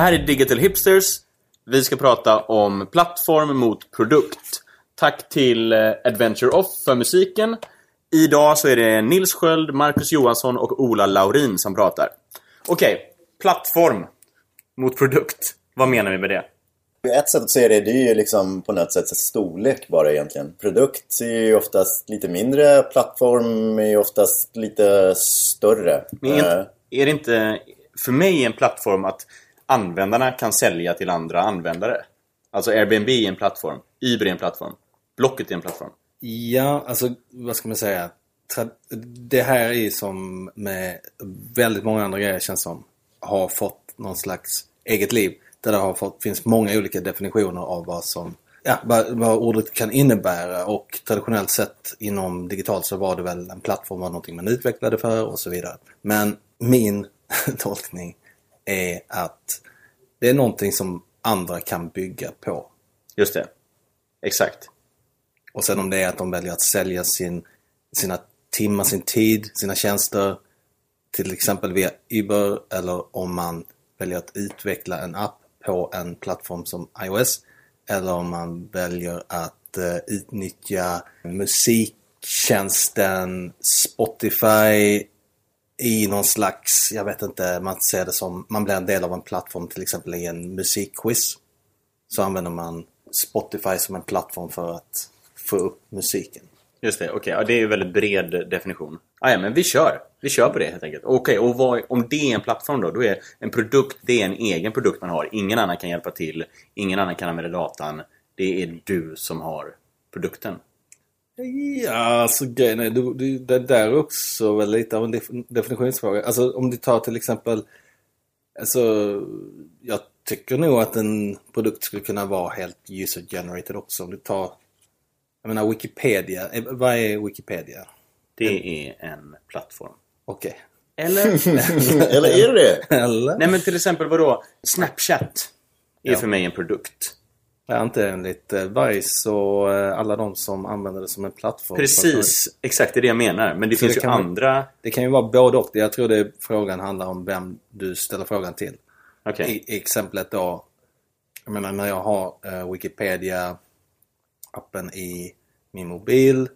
Det här är Digital Hipsters. Vi ska prata om plattform mot produkt. Tack till eh, Adventure Off för musiken. Idag så är det Nils Sköld, Marcus Johansson och Ola Laurin som pratar. Okej, okay, plattform mot produkt. Vad menar vi med det? Ett sätt att se det, det är ju liksom på något sätt storlek bara egentligen. Produkt är ju oftast lite mindre, plattform är ju oftast lite större. Men är, är det inte för mig en plattform att användarna kan sälja till andra användare? Alltså Airbnb är en plattform, Uber är en plattform, Blocket är en plattform. Ja, alltså vad ska man säga? Det här är som med väldigt många andra grejer känns som har fått någon slags eget liv. Där det har fått, finns många olika definitioner av vad som ja, vad, vad ordet kan innebära och traditionellt sett inom digitalt så var det väl en plattform var någonting man utvecklade för och så vidare. Men min tolkning är att det är någonting som andra kan bygga på. Just det. Exakt. Och sen om det är att de väljer att sälja sin, sina timmar, sin tid, sina tjänster till exempel via Uber eller om man väljer att utveckla en app på en plattform som iOS eller om man väljer att uh, utnyttja musiktjänsten Spotify i någon slags, jag vet inte, man ser det som, man blir en del av en plattform till exempel i en musikquiz. Så använder man Spotify som en plattform för att få upp musiken. Just det, okej. Okay. Ja, det är ju en väldigt bred definition. Ah, ja, men vi kör. Vi kör på det helt enkelt. Okej, okay, och vad, om det är en plattform då? Då är en produkt, det är en egen produkt man har. Ingen annan kan hjälpa till. Ingen annan kan använda datan. Det är du som har produkten. Ja, alltså grejen är, du, du, det där är också väl lite av en definitionsfråga. Alltså om du tar till exempel, alltså jag tycker nog att en produkt skulle kunna vara helt user generated också. Om du tar, jag menar Wikipedia, eh, vad är Wikipedia? Det är en plattform. Okej. Okay. Eller? Eller är det det? Eller? Nej men till exempel vadå? Snapchat är ja. för mig en produkt. Ja, inte enligt eh, Vice och eh, alla de som använder det som en plattform. Precis, exakt det är det jag menar. Men det Så finns det ju andra... Vara, det kan ju vara både och. Jag tror det frågan handlar om vem du ställer frågan till. Okay. I, I, exemplet då, jag menar när jag har uh, Wikipedia-appen i min mobil uh,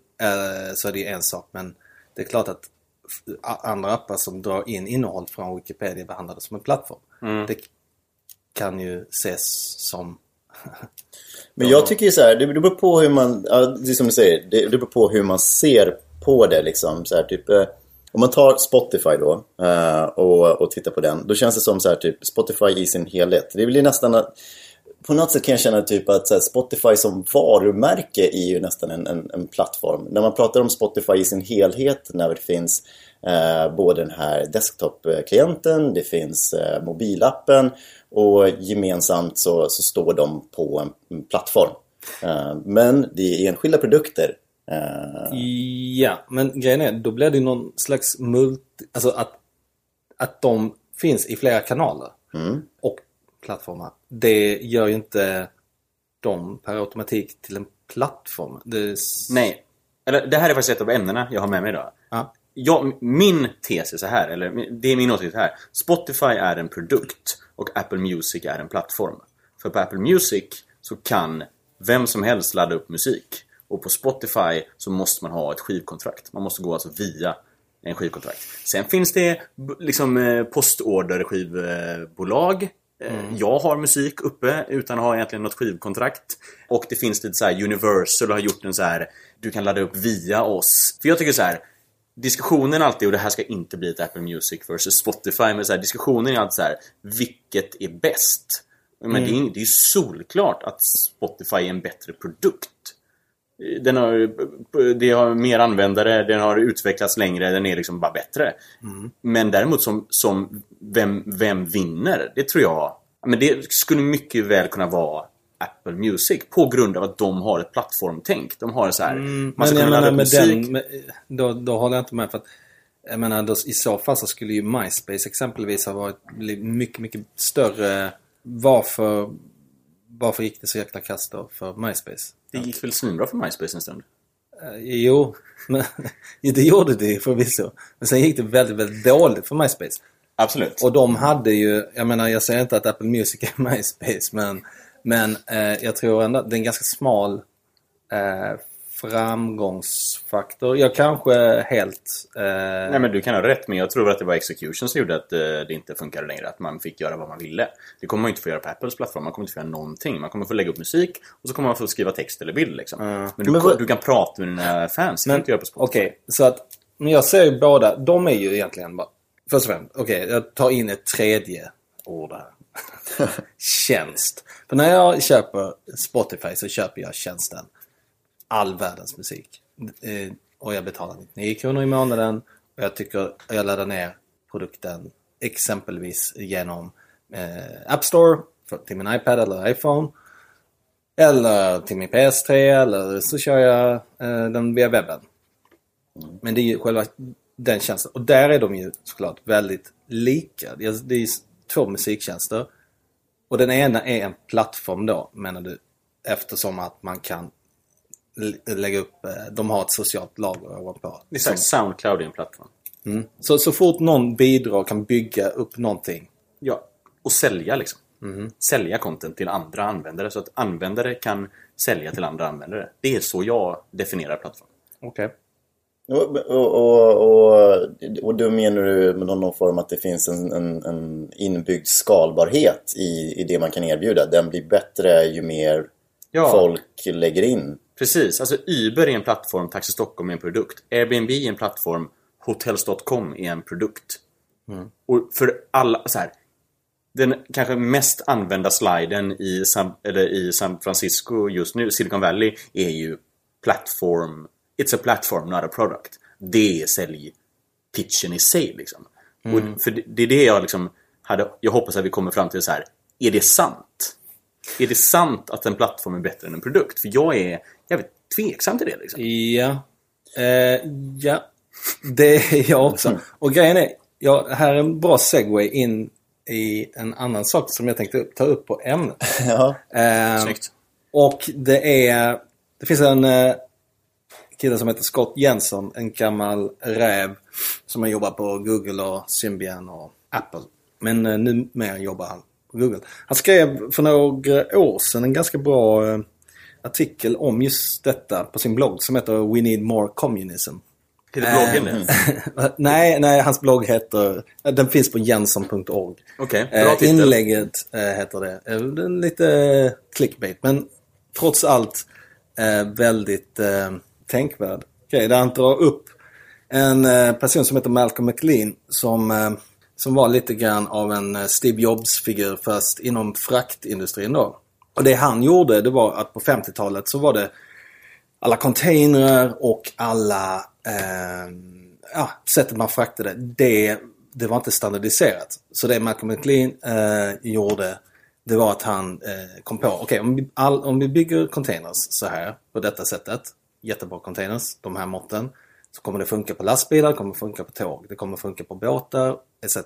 så är det en sak. Men det är klart att andra appar som drar in innehåll från Wikipedia behandlar det som en plattform. Mm. Det kan ju ses som men jag tycker ju så här, det beror på hur man, ja, det är som du säger, det, beror på hur man ser på det liksom. Så här, typ, eh, om man tar Spotify då uh, och, och tittar på den, då känns det som så här, typ Spotify i sin helhet. Det blir nästan på något sätt kan jag känna typ att här, Spotify som varumärke är ju nästan en, en, en, plattform. När man pratar om Spotify i sin helhet, när det finns eh, både den här desktop-klienten, det finns eh, mobilappen och gemensamt så, så står de på en plattform. Uh, men det är enskilda produkter. Uh... Ja, men grejen är, då blir det någon slags multi... Alltså att, att de finns i flera kanaler. Mm. Och plattformar. Det gör ju inte dem per automatik till en plattform. Det... Nej. Eller, det här är faktiskt ett av ämnena jag har med mig idag. Ja. Jag, min tes är så här, eller det är min åsikt här. Spotify är en produkt och Apple Music är en plattform. För på Apple Music så kan vem som helst ladda upp musik. Och på Spotify så måste man ha ett skivkontrakt. Man måste gå alltså via en skivkontrakt. Sen finns det liksom eh, postorderskivbolag. Eh, mm. Jag har musik uppe utan att ha egentligen något skivkontrakt. Och det finns lite så här Universal har gjort en så här du kan ladda upp via oss. För jag tycker så här diskussionen alltid, och det här ska inte bli ett Apple Music versus Spotify, men så här, diskussionen är alltid så här, vilket är bäst? Men mm. det, är, det är ju solklart att Spotify är en bättre produkt. Den har, det har mer användare, den har utvecklats längre, den är liksom bara bättre. Mm. Men däremot som, som vem, vem vinner? Det tror jag... Men det skulle mycket väl kunna vara Apple Music på grund av att de har ett plattformtänk. De har så här, mm, man ska kunna ladda musik. Den, med, då, då håller jag inte med för att jag menar, då, i så fall så skulle ju MySpace exempelvis ha varit mycket, mycket större. Varför, varför gick det så jäkla kast då för MySpace? Det gick väl svinbra för MySpace en stund? Uh, jo, men, det gjorde det förvisso. Men sen gick det väldigt, väldigt dåligt för MySpace. Absolut. Och de hade ju, jag menar jag säger inte att Apple Music är MySpace men, men eh, jag tror ändå att det är en ganska smal eh, framgångsfaktor. Jag kanske helt... Eh, Nej men du kan ha rätt men jag tror att det var execution som gjorde att eh, det inte funkade längre. Att man fick göra vad man ville. Det kommer man inte få göra på Apples plattform. Man kommer inte få göra någonting. Man kommer få lägga upp musik och så kommer man få skriva text eller bild liksom. Men, du, Men vad- du kan prata med dina fans. Det Spotify. Okej, så att men jag ser ju båda. De är ju egentligen bara... Först och främst, okej, jag tar in ett tredje ord här. Tjänst. För när jag köper Spotify så köper jag tjänsten all världens musik. Eh, och jag betalar 99 kronor i månaden. Och jag tycker jag laddar ner produkten exempelvis genom eh, App Store för, till min iPad eller iPhone. Eller till min PS3 eller så kör jag eh, den via webben. Men det är ju själva den tjänsten. Och där är de ju såklart väldigt lika. Det är, det är två musiktjänster. Och den ena är en plattform då, menar du? Eftersom att man kan lägga upp, eh, de har ett socialt lager ovanpå. Det är Soundcloud är en plattform. Så, så fort någon bidrar och kan bygga upp någonting. Ja, och sälja liksom. Mhm. Sälja content till andra användare så att användare kan sälja till andra användare. Det är så jag definierar plattform. Okej. Och, och, och, och, och då menar du med någon form att det finns en, en, en inbyggd skalbarhet i, i det man kan erbjuda. Den blir bättre ju mer Ja. folk lägger in. Precis, alltså Uber är en plattform, Taxi Stockholm är en produkt. Airbnb är en plattform, Hotels.com är en produkt. Och för alla, så här. Den kanske mest använda sliden i San, eller i San Francisco just nu, Silicon Valley, är ju plattform. It's a platform, not a product. Det är säljpitchen i sig liksom. Och för det, det är det jag liksom hade, jag hoppas att vi kommer fram till så här. Är det sant? Är det sant att en plattform är bättre än en produkt? För jag är jävligt tveksam till det liksom. Ja. Eh, ja. Det är jag också. Och grejen är, ja, här är en bra segway in i en annan sak som jag tänkte ta upp på ämnet. Ja. Eh, Snyggt. och det är, det finns en eh, kille som heter Scott Jensen, en gammal räv som har jobbat på Google och Symbian och Apple. Men eh, numera jobbar han på Google. Han skrev för några år sedan en ganska bra eh, artikel om just detta på sin blogg som heter We Need More Communism. Heter bloggen det? nej, nej, hans blogg heter, den finns på jensson.org. Okej, bra Eh, titel. inlägget heter det. Är lite clickbait men trots allt väldigt tänkvärd grej. Där han drar upp en eh, person som heter Malcolm McLean som, eh, som var lite grann av en eh, Steve Jobs-figur fast inom fraktindustrin då. Och det han gjorde det var att på 50-talet så var det alla containrar och alla eh, ja, sättet man fraktade. Det, det var inte standardiserat. Så det Malcolm McLean eh, gjorde det var att han eh, kom på, okej om, vi all- om vi bygger containers så här på detta sättet. Jättebra containers, de här måtten. Så kommer det funka på lastbilar, det kommer funka på tåg, det kommer funka på båtar etc.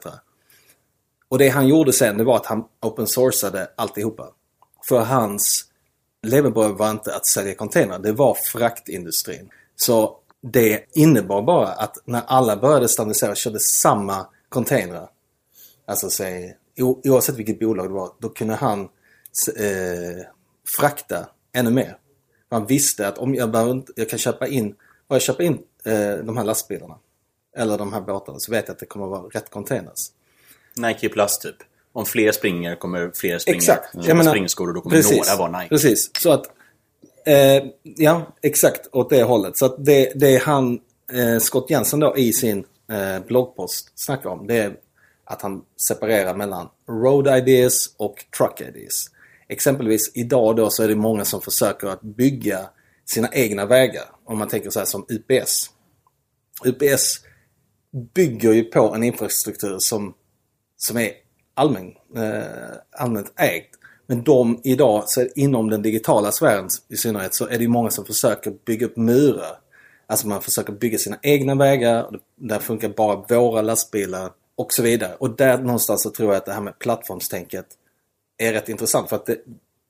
Och det han gjorde sen det var att han open sourcade alltihopa. För hans levebröd var inte att sälja containrar, det var fraktindustrin. Så det innebar bara att när alla började standardisera och körde samma containrar, alltså säg, oavsett vilket bolag det var, då kunde han eh, frakta ännu mer. Man visste att om jag, behöver jag kan köpa in, bara jag köper in eh, de här lastbilarna eller de här båtarna så vet jag att det kommer att vara rätt containers. Nike Plus typ. Om fler springer kommer fler springa. Exakt. Köpa Jag menar- springskor och då kommer några vara Nike. Precis. Så att, eh, ja, exakt åt det hållet. Så att det, det han, eh, Scott Jensen då i sin eh, bloggpost snackar om, det är att han separerar mellan road ideas och truck ideas. Exempelvis idag då så är det många som försöker att bygga sina egna vägar. Om man tänker så här som UPS. UPS bygger ju på en infrastruktur som, som är allmän, eh, allmänt ägd. Men de idag, så inom den digitala sfären i synnerhet, så är det många som försöker bygga upp murar. Alltså man försöker bygga sina egna vägar, och där funkar bara våra lastbilar och så vidare. Och där någonstans så tror jag att det här med plattformstänket är rätt intressant. För att det,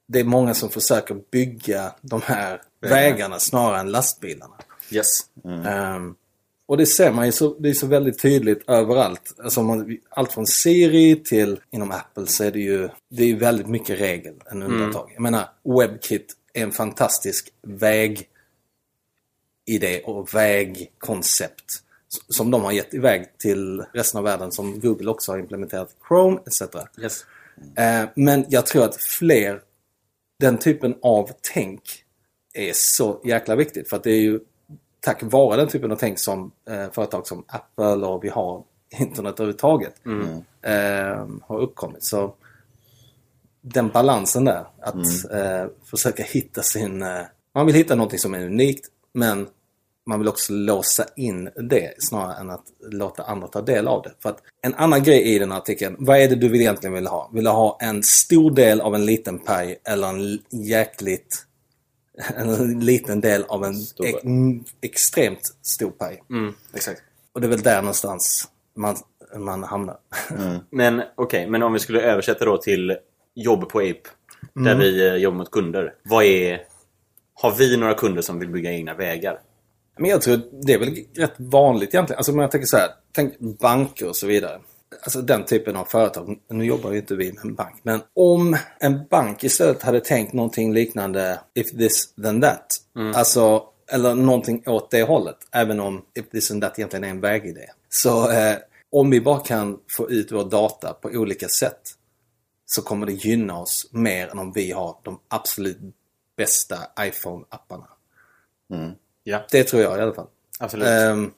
det är många som försöker bygga de här vägarna snarare än lastbilarna. Yes. Ehm, Och det ser man ju så, det är så väldigt tydligt överallt. Alltså man, allt från Siri till inom Apple så är det ju det är väldigt mycket regel än undantag. Mm. Jag menar, WebKit är en fantastisk vägidé och vägkoncept som de har gett iväg till resten av världen som Google också har implementerat Chrome etc. Yes. Eh, men jag tror att fler, den typen av tänk är så jäkla viktigt. För att det är ju tack vare den typen av tänk som eh, företag som Apple och vi har internet överhuvudtaget mm. eh, har uppkommit. Så den balansen där, att mm. försöka hitta sin... Man vill hitta någonting som är unikt men man vill också låsa in det snarare än att låta andra ta del av det. För att en annan grej i den här artikeln, vad är det du egentligen vill ha? Vill du ha en stor del av en liten paj eller en jäkligt en liten del av en ex extremt stor paj. Mm, exakt. Och det är väl där någonstans man, man hamnar. Mm. Men okej, okay, men om vi skulle översätta då till jobb på Ape. Där mm. vi eh, jobbar mot kunder. Vad är... Har vi några kunder som vill bygga egna vägar? Men jag tror det är väl rätt vanligt egentligen. Alltså om jag tänker så här, tänk banker och så vidare. Alltså den typen av företag. Nu jobbar ju inte vi med en bank. Men om en bank istället hade tänkt någonting liknande if this then that. Mm. Alltså, eller någonting åt det hållet. Även om if this and that egentligen är en vägidé. Så eh, om vi bara kan få ut vår data på olika sätt så kommer det gynna oss mer än om vi har de absolut bästa iPhone-apparna. Mm. Ja. Det tror jag i alla fall. Absolut. Um,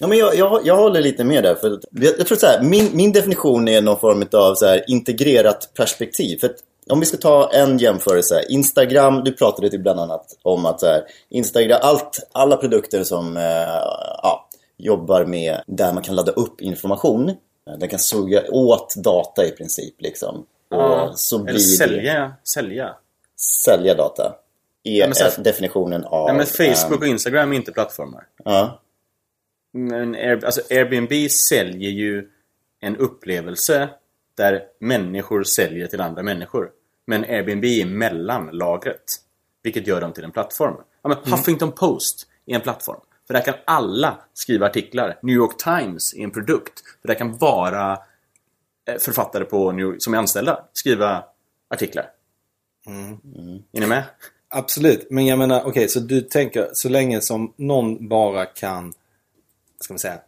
ja, men jag, jag, jag håller lite med där. För jag, jag tror så här, min, min definition är någon form av så här, integrerat perspektiv. För att, om vi ska ta en jämförelse. Instagram, du pratade till bland annat om att så här, Instagram, allt, alla produkter som eh, ja, jobbar med där man kan ladda upp information. Den kan suga åt data i princip. Liksom. Och så blir Eller sälja, sälja. Sälja data är ja, definitionen av... Nej, men Facebook och Instagram är inte plattformar. Ja. Men Air, alltså Airbnb säljer ju en upplevelse där människor säljer till andra människor. Men Airbnb är mellanlagret. Vilket gör dem till en plattform. Ja, men mm. Huffington Post är en plattform. För där kan alla skriva artiklar. New York Times är en produkt. För där kan bara eh, författare på New, som är anställda skriva artiklar. Mm. Mm. Är ni med? Absolut, men jag menar okej okay, så du tänker så länge som någon bara kan, ska man säga,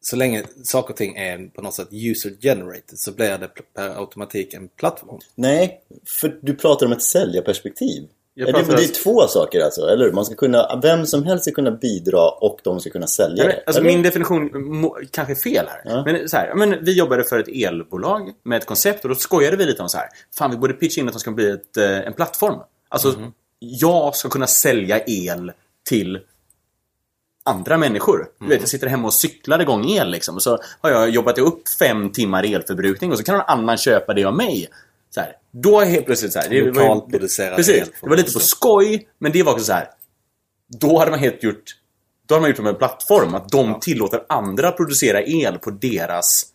så länge saker och ting är på något sätt user generated så blir det per automatik en plattform. Nej, för du pratar om ett säljarperspektiv. Är det, det är två saker alltså, eller Man ska kunna, vem som helst ska kunna bidra och de ska kunna sälja Nej, Alltså min definition kanske är fel här. Ja. Men, så här men vi jobbade för ett elbolag med ett koncept och då skojade vi lite om så här. Fan, vi borde pitcha in att de ska bli ett, eh, en plattform. Alltså, mm -hmm jag ska kunna sälja el till andra människor. Mm. Du vet, jag sitter hemma och cyklar igång el liksom. Och så har jag jobbat upp fem timmar elförbrukning och så kan någon annan köpa det av mig. Så här, då är helt plötsligt så här, det var, precis, det var lite på skoj, men det var också så här. Då hade man helt gjort Då hade man gjort det med en plattform. Att de ja. tillåter andra att producera el på deras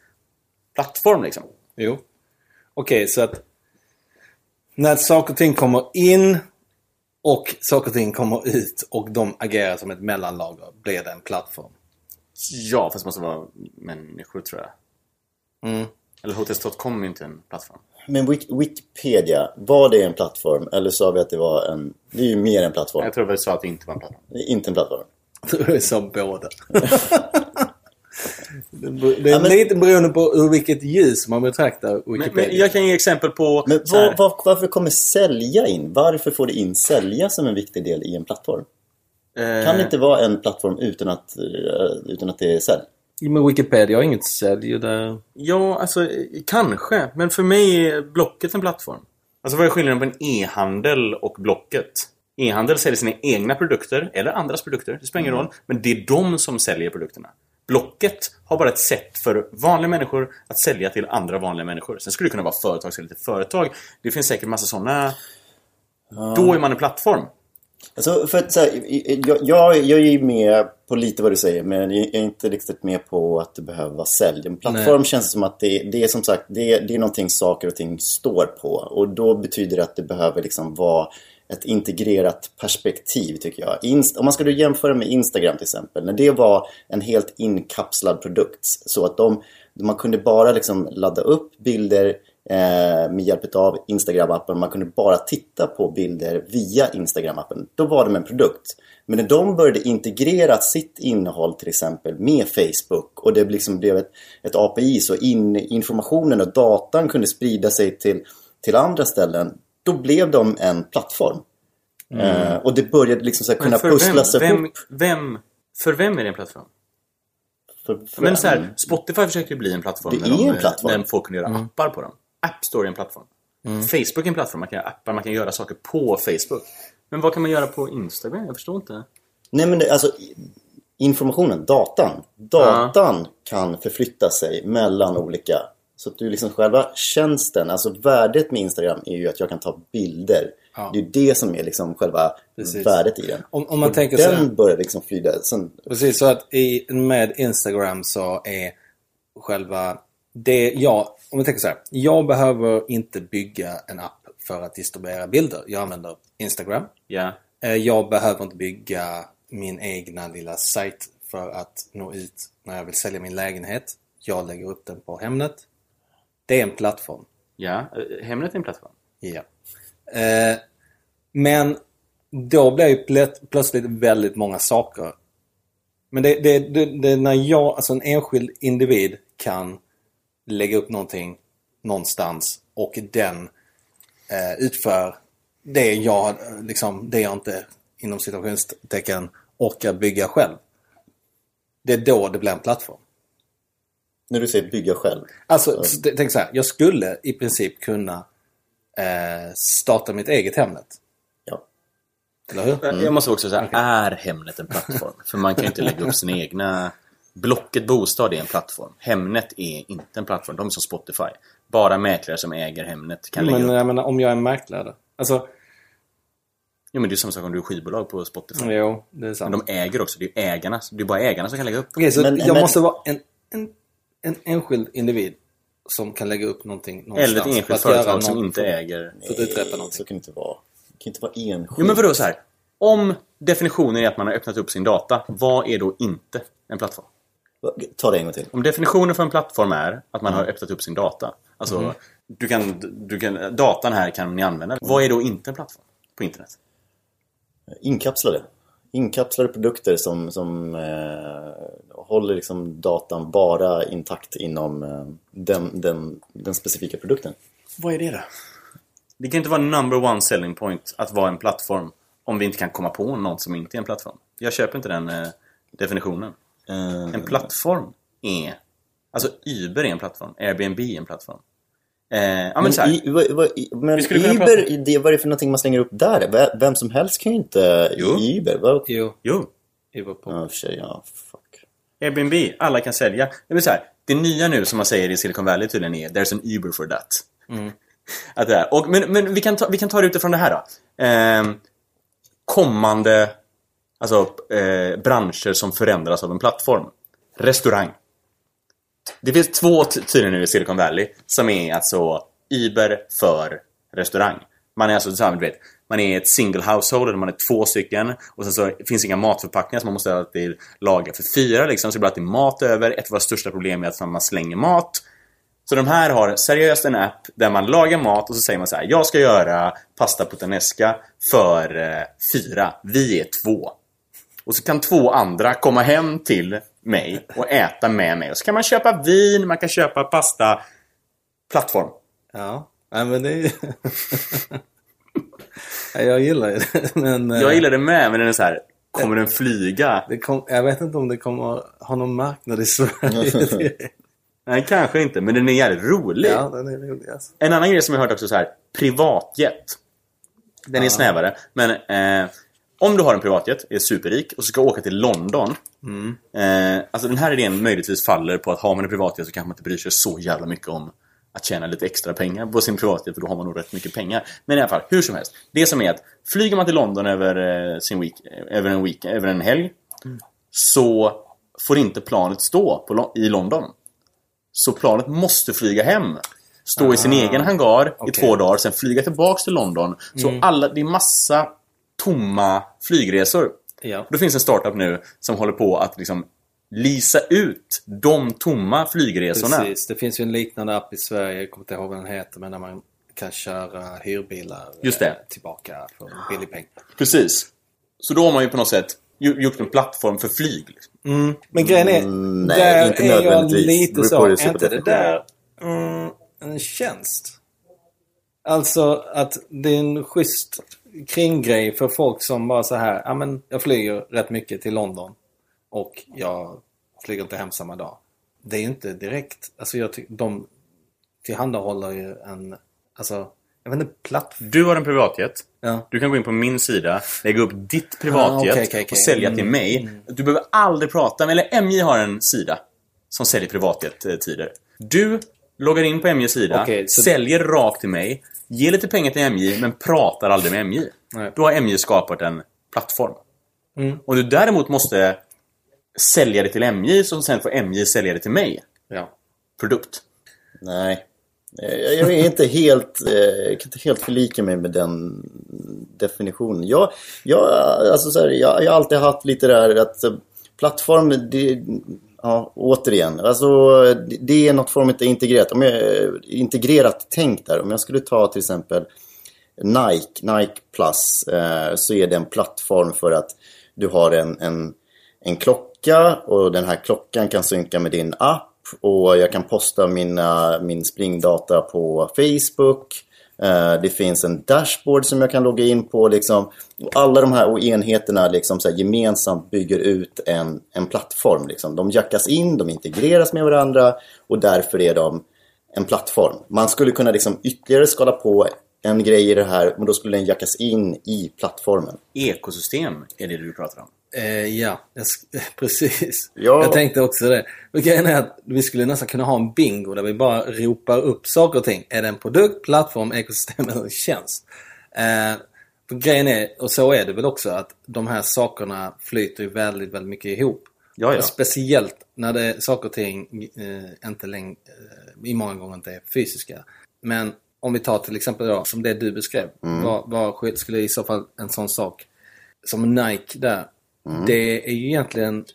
plattform liksom. Jo. Okej, okay, så att när saker och ting kommer in och saker och ting kommer ut och de agerar som ett mellanlager. Blir det en plattform? Ja, fast det måste vara människor tror jag. Mm. Eller Hotels.com är inte en plattform. Men Wikipedia, var det en plattform? Eller sa vi att det var en... Det är ju mer en plattform. Jag tror vi sa att det inte var en plattform. Det är inte en plattform. Jag tror vi sa båda. Det är ja, men, lite beroende på ur vilket ljus man betraktar Wikipedia. Men, men jag kan ge exempel på... Men var, var, varför kommer sälja in? Varför får det in sälja som en viktig del i en plattform? Eh... Kan det inte vara en plattform utan att, eh, utan att det är sälj? Men Wikipedia har inget sälj där. Ja, alltså kanske. Men för mig är Blocket en plattform. Alltså vad är skillnaden på en e-handel och Blocket? E-handel säljer sina egna produkter, eller andras produkter, det spelar ingen mm. roll. Men det är de som säljer produkterna. Blocket har bara ett sätt för vanliga människor att sälja till andra vanliga människor. Sen skulle det kunna vara företag sälja till företag. Det finns säkert massa sådana... Ja. Då är man en plattform. Alltså, för att, så här, jag, jag, jag är med på lite vad du säger men jag är inte riktigt med på att det behöver vara sälj. En plattform Nej. känns som att det, det är som sagt det, det är någonting saker och ting står på och då betyder det att det behöver liksom vara ett integrerat perspektiv tycker jag. Inst om man skulle jämföra med Instagram till exempel. När det var en helt inkapslad produkt. Så att de, man kunde bara liksom ladda upp bilder eh, med hjälp av Instagram-appen. Man kunde bara titta på bilder via Instagram-appen. Då var de en produkt. Men när de började integrera sitt innehåll till exempel med Facebook och det liksom blev ett, ett API så in, informationen och datan kunde sprida sig till, till andra ställen. Då blev de en plattform. Mm. Eh, och det började liksom så kunna pusslas vem, ihop. Vem, för vem är det en plattform? För, för Men så här, Spotify försöker bli en plattform. Det när är de, en plattform. När folk kan göra appar på dem. App Store är en plattform. Facebook är en plattform. Man kan göra appar, man kan göra saker på Facebook. Men vad kan man göra på Instagram? Jag förstår inte. Nej men det, alltså informationen, datan. Datan kan förflytta sig mellan olika. Så att du liksom själva tjänsten, alltså värdet med Instagram är ju att jag kan ta bilder. Ja. Det är ju det som är liksom själva Precis. värdet i den. Om- om man Och tänker så den här- börjar liksom flyga. Sen, Precis, så att i, med Instagram så är själva det jag, om vi tänker så här. Jag behöver inte bygga en app för att distribuera bilder. Jag använder Instagram. Ja. Eh, Jag behöver inte bygga min egna lilla sajt för att nå ut när jag vill sälja min lägenhet. Jag lägger upp den på Hemnet. Det är en plattform. Ja. Eh, Hemnet är en plattform. Ja. Eh, men då blir ju plöt- plötsligt väldigt många saker. Men det, det, det, det är när jag, alltså en enskild individ kan lägga upp någonting någonstans och den eh, utför det jag, liksom, det jag inte inom situationstecken orkar bygga själv. Det är då det blir en plattform. När du säger bygga själv. Alltså, s- tänk så här. Jag skulle i princip kunna eh, starta mitt eget Hemnet. Ja. Eller hur? Jag måste också säga, är Hemnet en plattform? För man kan inte lägga upp sina egna... Blocket Bostad är en plattform. Hemnet är inte en plattform. De är som Spotify. Bara mäklare som äger Hemnet kan lägga Men upp. jag menar, om jag är mäklare. Alltså, Jo men det är samma sak om du är skivbolag på Spotify. jo, det är sant. Men de äger också. Det är ju ägarna. Det är bara ägarna som kan lägga upp. Okej, så Men- jag men- måste vara en, en, en enskild individ som kan lägga upp någonting någonstans. Eller ett enskilt företag som inte äger... För att uträtta Så någonting. kan det inte vara. Det kan inte vara enskilt. Jo men vadå så här. Om definitionen är att man har öppnat upp sin data, vad är då inte en plattform? Ta det en gång till. Om definitionen för en plattform är att man har öppnat upp sin data. Alltså, Mhm. du kan, du kan, datan här kan ni använda. Vad är då inte en plattform på internet? Inkapslade. Inkapslade produkter som, som eh, håller liksom datan bara intakt inom eh, den, den, den specifika produkten. Vad är det då? Det kan inte vara number one selling point att vara en plattform om vi inte kan komma på något som inte är en plattform. Jag köper inte den eh, definitionen. Eh, En plattform är... Alltså Uber är en plattform. Airbnb är en plattform. Eh, ja men, men så i, vad, vad, i- men Uber, det, vad är det för någonting man slänger upp där? Ve- Vem som helst kan ju inte Jo. i Uber. Vad? Jo, Jo, det var på. Ja, för sig, ja. Airbnb, alla kan sälja. Det vill säga, det nya nu som man säger i Silicon Valley tydligen är There's an Uber for that. Att det är. Och, men men vi, kan ta, vi kan ta det utifrån det här då. Ehm, kommande alltså, eh, branscher som förändras av en plattform. Restaurang. Det finns två ty- tydligen nu i Silicon Valley som är alltså Uber för restaurang. Man är alltså så här, du vet, man är ett single household, eller man är två stycken. Och sen så finns inga matförpackningar så man måste alltid laga för fyra liksom. Så det blir alltid mat över. Ett av våra största problem är att man slänger mat. Så de här har seriöst en app där man lagar mat och så säger man så här. Jag ska göra pasta puttanesca för eh, fyra. Vi är två. Och så kan två andra komma hem till mig och äta med mig. Och så kan man köpa vin, man kan köpa pasta. Plattform. Ja, men det är ju... jag gillar ju det. Men eh, Jag gillar det med, men den är så här. Kommer den flyga? det kom, jag vet inte om det kommer ha någon marknad i Sverige. Nej, kanske inte, men den är jävligt rolig. ja, den är rolig alltså. En annan grej som jag hört också så här. Privatjet. Den är snävare. Men eh, om du har en privatjet, är superrik och ska åka till London. Eh, alltså den här idén möjligtvis faller på att har man en privatjet så kanske man inte bryr sig så jävla mycket om att tjäna lite extra pengar på sin privatjet för då har man nog rätt mycket pengar. Men i alla fall, hur som helst. Det som är att flyger man till London över, eh, sin week, över, en, week, över en helg så får inte planet stå på, i London. Så planet måste flyga hem. stå i sin egen hangar i okej. två dagar, sen flyga tillbaks till London. Så alla, det är massa tomma flygresor. Ja. Då finns en startup nu som håller på att liksom lisa ut de tomma flygresorna. Precis. Det finns ju en liknande app i Sverige, jag kommer inte ihåg vad den heter, men där man kan köra hyrbilar Just det. eh, tillbaka för en billig peng. Precis. Så då har man ju på något sätt gjort en plattform för flyg. liksom. Men grejen är, Mm, nej, där inte är jag lite så, är inte det där mm, en tjänst? Alltså att det är en schysst kringgrej för folk som bara så här, ja men jag flyger rätt mycket till London och jag flyger inte hem samma dag. Det är ju inte direkt, alltså jag tycker de tillhandahåller ju en, alltså, jag vet inte, plattform. Du har en privatjet. Ja. Du kan gå in på min sida, lägga upp ditt privatjet Ah, okej, okej, okej. och sälja till Mm, mig. Du behöver aldrig prata med... Eller MJ har en sida som säljer privatjet-tider. Du loggar in på MJs sida, så- säljer rakt till mig, ger lite pengar till MJ, men pratar aldrig med MJ. Nej. Då har MJ skapat en plattform. Mm. Och du däremot måste sälja det till MJ, som sen får MJ sälja det till mig. Ja. Produkt. Nej. Eh, Jag är inte helt, eh, jag kan inte helt förlika mig med den definitionen. Jag, jag, alltså så här, jag, jag har alltid haft lite där att eh, plattform, det, ja, återigen, alltså det, det är något form av integrerat. Om jag, integrerat tänk där. Om jag skulle ta till exempel Nike, Nike Plus, eh, så är det en plattform för att du har en, en, en klocka och den här klockan kan synka med din app och jag kan posta mina, min springdata på Facebook. Eh, det finns en dashboard som jag kan logga in på. Liksom. Och alla de här enheterna liksom, så här, gemensamt bygger ut en, en plattform. Liksom. De jackas in, de integreras med varandra och därför är de en plattform. Man skulle kunna liksom ytterligare skala på en grej i det här, men då skulle den jackas in i plattformen. Ekosystem är det du pratar om. Eh, ja, jag precis. Ja. Jag tänkte också det. Men grejen är att vi skulle nästan kunna ha en bingo där vi bara ropar upp saker och ting. Är det en produkt, plattform, ekosystem eller tjänst? Eh, för grejen är, och så är det väl också, att de här sakerna flyter ju väldigt, väldigt mycket ihop. Ja, ja. Speciellt när det är saker och ting eh, inte längre, eh, i många gånger inte är fysiska. Men om vi tar till exempel då, som det du beskrev. Vad, vad sk- skulle i så fall en sån sak som Nike där. Det är ju egentligen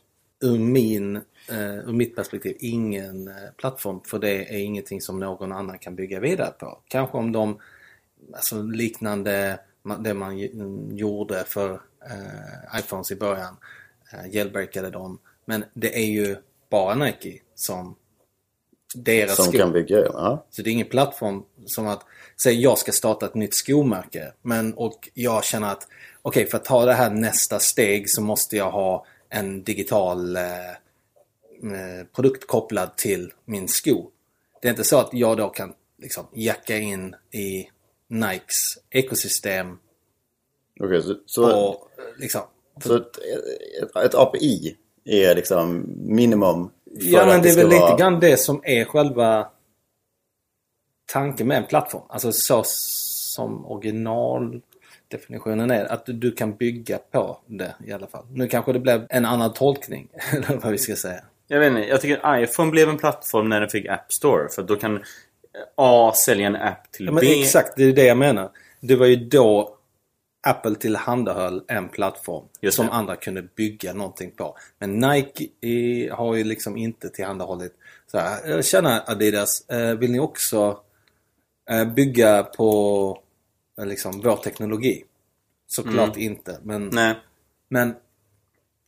ur, min, eh, ur mitt perspektiv ingen eh, plattform. För det är ingenting som någon annan kan bygga vidare på. Kanske om de, alltså liknande det man ju- gjorde för eh, iPhones i början. Jailbreakade dem. Men det är ju bara Nike som deras Som skor. kan bygga, ja. Så det är ingen plattform som att, säg jag ska starta ett nytt skomärke. Men och jag känner att, okej för att ta det här nästa steg så måste jag ha en digital eh, eh, produkt kopplad till min sko. Det är inte så att jag då kan liksom jacka in i Nikes ekosystem Okej, så, så, och liksom... så ett, ett, ett API är liksom minimum för Ja men att det är väl lite vara... grann det som är själva tanken med en plattform. Alltså så som originaldefinitionen är. Att du, kan bygga på det i alla fall. Nu kanske det blev en annan tolkning. Eller vad vi ska säga. Jag vet inte, jag tycker iPhone blev en plattform när den fick App Store. För då kan A sälja en app till Ja, men B. exakt, det är det jag menar. Det var ju då Apple tillhandahöll en plattform Just som det. andra kunde bygga någonting på. Men Nike eh, har ju liksom inte tillhandahållit så här, "Eh, Tjena Adidas, eh, vill ni också eh, bygga på liksom vår teknologi? Såklart inte. Men, Nej. men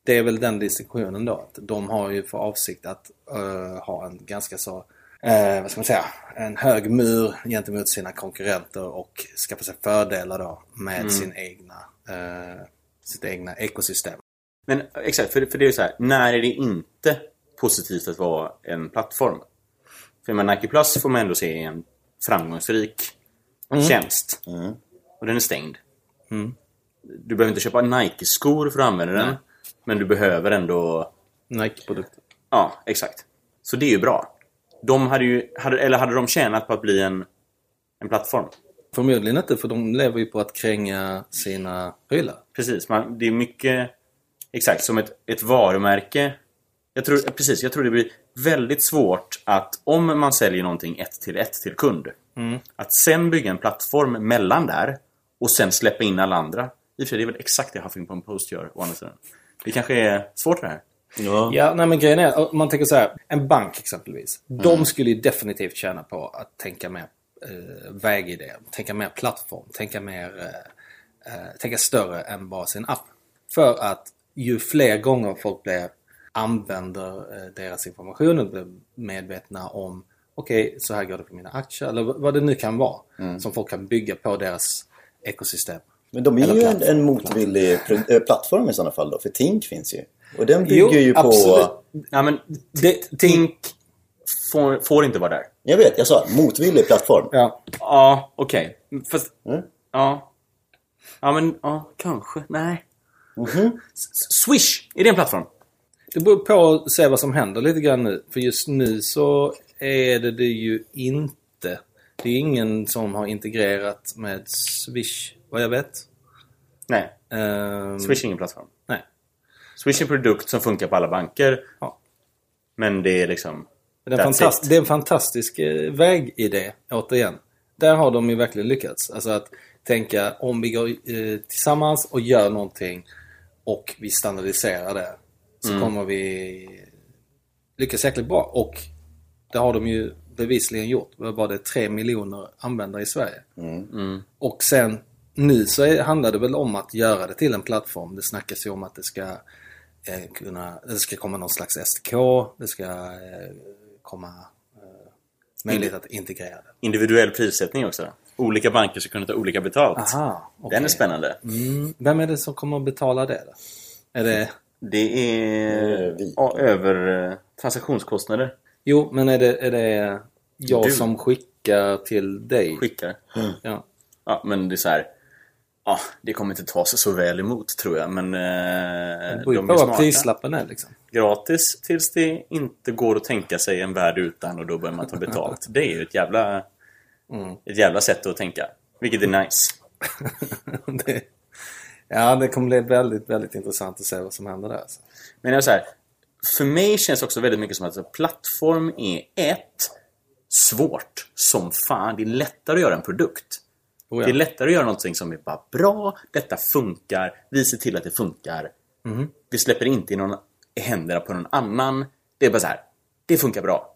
det är väl den distinktionen då. Att de har ju för avsikt att eh, ha en ganska så, eh, vad ska man säga, en hög mur gentemot sina konkurrenter och skaffa sig fördelar då med sin egna, eh, sitt egna ekosystem. Men exakt, för, för det är ju så här. När är det inte positivt att vara en plattform? För med Nike Plus får man ändå se en framgångsrik tjänst. Och den är stängd. Du behöver inte köpa Nike-skor för att använda den. Men du behöver ändå... Nike-produkter. Ja, exakt. Så det är ju bra. De hade ju... Hade, eller hade de tjänat på att bli en, en plattform? Förmodligen inte för de lever ju på att kränga sina prylar. Precis, man, det är mycket... Exakt, som ett, ett varumärke. Jag tror, precis, jag tror det blir väldigt svårt att om man säljer någonting ett till ett till kund. Att sen bygga en plattform mellan där och sen släppa in alla andra. I och för det är väl exakt det Huffington Post gör å andra sidan. Det kanske är svårt det här. Ja. Ja, nej men grejen är, om man tänker så här, en bank exempelvis. De skulle ju definitivt tjäna på att tänka mer eh, vägidé, tänka mer plattform, tänka mer, eh, eh, tänka större än bara sin app. För att ju fler gånger folk blir, använder eh, deras information och blir medvetna om okej, så här går det på mina aktier eller vad det nu kan vara. Som folk kan bygga på deras ekosystem. Men de är Eller ju en, en motvillig eh, plattform i sådana fall då. För Tink finns ju. Och den bygger Jo, ju på... absolut. Ja, men Det, Tink får, får inte vara där. Jag vet, jag sa motvillig plattform. ja, Ja, okej. Fast... Mm. Ja. Ja, men ja, kanske. Nej. Mhm. S- Swish, är det en plattform? Det beror på att se vad som händer lite grann nu. För just nu så är det det ju inte. Det är ingen som har integrerat med Swish, vad jag vet. Nej, Ehm, Swish är ingen plattform. Nej. Swish är en produkt som funkar på alla banker. Ja. Men det är liksom... Det är, en fantast- det är en fantastisk eh, vägidé, återigen. Där har de ju verkligen lyckats. Alltså att tänka om vi går eh, tillsammans och gör någonting och vi standardiserar det. Så Mm. kommer vi lyckas jäkligt bra. Och det har de ju bevisligen gjort. Det var det 3 miljoner användare i Sverige. Mm. Och sen nu så är, handlar det väl om att göra det till en plattform. Det snackas ju om att det ska eh, kunna, det ska komma någon slags SDK. Det ska eh, komma eh, möjlighet att integrera det. Individuell prissättning också. Olika banker ska kunna ta olika betalt. Aha, okej. Den är spännande. Mm, vem är det som kommer att betala det då? Är det... Det är ja, över eh, transaktionskostnader. Jo, men är det, är det jag Du. som skickar till dig? Skickar. Ja. Ja, men det är så här. Ja, det kommer inte tas så väl emot tror jag, men... Eh, Det beror på är vad prislappen är liksom. Gratis tills det inte går att tänka sig en värld utan och då börjar man ta betalt. Det är ju ett jävla, Mm. ett jävla sätt att tänka. Vilket är nice. det, ja, det kommer bli väldigt, väldigt intressant att se vad som händer där. Alltså. Men jag säger för mig känns det också väldigt mycket som att alltså, plattform är ett svårt som fan. Det är lättare att göra en produkt. Oh, ja. Det är lättare att göra någonting som är bara bra, detta funkar, vi ser till att det funkar. Mhm. Vi släpper inte i, någon, i händerna på någon annan. Det är bara så här, det funkar bra.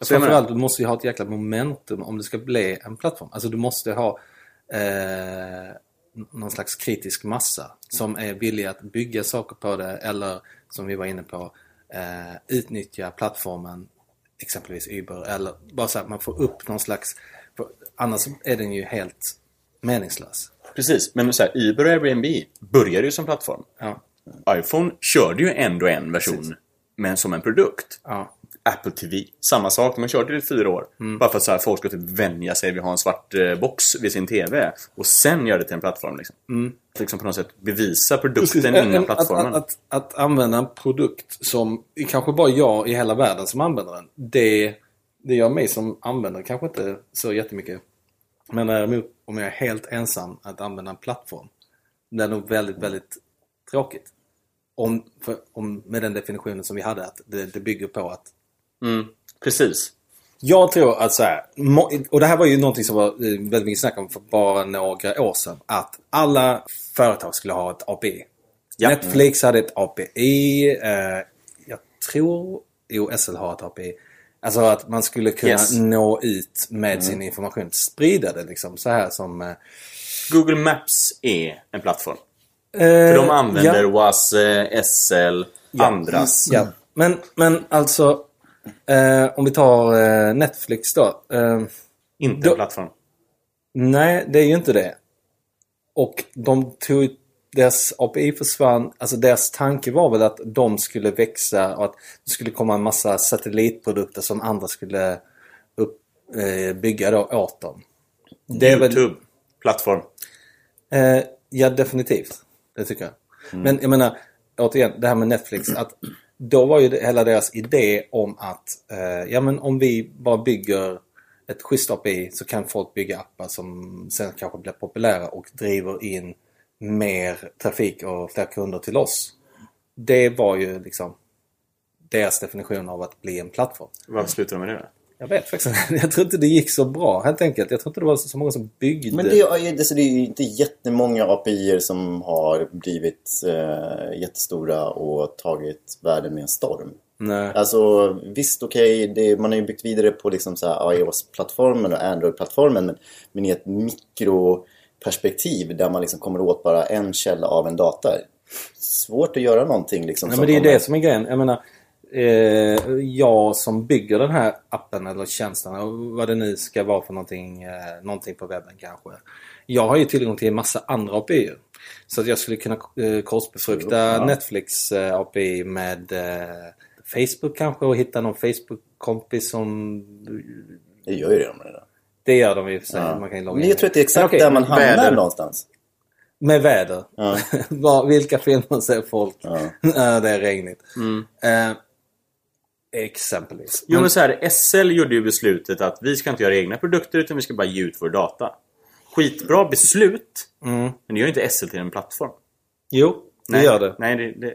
Så menar- Framförallt, du måste ju ha ett jäkla momentum om det ska bli en plattform. Alltså du måste ha eh, någon slags kritisk massa som är villig att bygga saker på det eller som vi var inne på eh, utnyttja plattformen exempelvis Uber eller bara så att man får upp någon slags annars är den ju helt meningslös. Precis, men så här, Uber och Airbnb började ju som plattform. Ja. iPhone körde ju ändå en version, men som en produkt. Ja. Apple TV, samma sak. Man körde det i fyra år. Bara för att så här, folk ska typ vänja sig vid att ha en svart eh, box vid sin TV. Och sen göra det till en plattform. Liksom. liksom på något sätt bevisa produkten Precis. innan Att, plattformen. att, att, att använda en produkt som kanske bara jag i hela världen som använder den. Det, det gör mig som användare kanske inte så jättemycket. Men däremot om jag är helt ensam att använda en plattform. Det är nog väldigt, väldigt tråkigt. Om, för, om, med den definitionen som vi hade att det, det bygger på att Mm, precis. jag tror att så här, och det här var ju någonting som var eh, väldigt mycket snack om för bara några år sedan. Att alla företag skulle ha ett API. Ja. Netflix hade ett API. Eh, jag tror OSL har ett API. Alltså att man skulle kunna Yes. nå ut med sin information. Sprida det liksom så här som... Eh, Google Maps är en plattform. för För de använder WAS, eh, SL, andras. Ja, men, men alltså eh, om vi tar eh, Netflix då. Eh, Inte Då- en plattform. Nej, det är ju inte det. Och de tog... Deras API försvann. Alltså deras tanke var väl att de skulle växa och att det skulle komma en massa satellitprodukter som andra skulle upp, eh, bygga då åt dem. Det är väl- Youtube. Plattform. Eh, ja, definitivt. Det tycker jag. Men jag menar, återigen, det här med Netflix. Att då var ju det, hela deras idé om att eh, ja, men om vi bara bygger ett schysst API så kan folk bygga appar som sen kanske blir populära och driver in mer trafik och fler kunder till oss. Det var ju liksom deras definition av att bli en plattform. Varför slutar de med det då? Jag vet faktiskt. Jag tror inte det gick så bra helt enkelt. Jag tror inte det var så många som byggde. Men det är, det, så det är ju inte jättemånga API som har blivit eh, jättestora och tagit världen med en storm. Nej. Alltså visst okej, okay, man har ju byggt vidare på liksom så iOS-plattformen och Android-plattformen men, men i ett mikroperspektiv där man liksom kommer åt bara en källa av en data. Svårt att göra någonting liksom. Nej, men det är ju det som är grejen. Jag menar, eh, jag som bygger den här appen eller tjänsten vad det nu ska vara för någonting, eh, någonting på webben kanske. Jag har ju tillgång till en massa andra API. Så att jag skulle kunna eh, korsbefrukta ja. Netflix eh, API med eh, Facebook kanske och hitta någon Facebook-kompis som... Det gör ju de redan. Det gör de i och för sig. Ja. Man kan logga Men jag tror att det är exakt okay, där man hamnar väder. någonstans. Med väder? Ja. Vilka filmer ser folk? Ja. det är regnigt. Mm. Exempelvis. Jo men så här, SL gjorde ju beslutet att vi ska inte göra egna produkter utan vi ska bara ge ut vår data. Skitbra beslut. Mm. Men det gör inte SL till en plattform. Jo, det nej, gör det. Nej, det, det,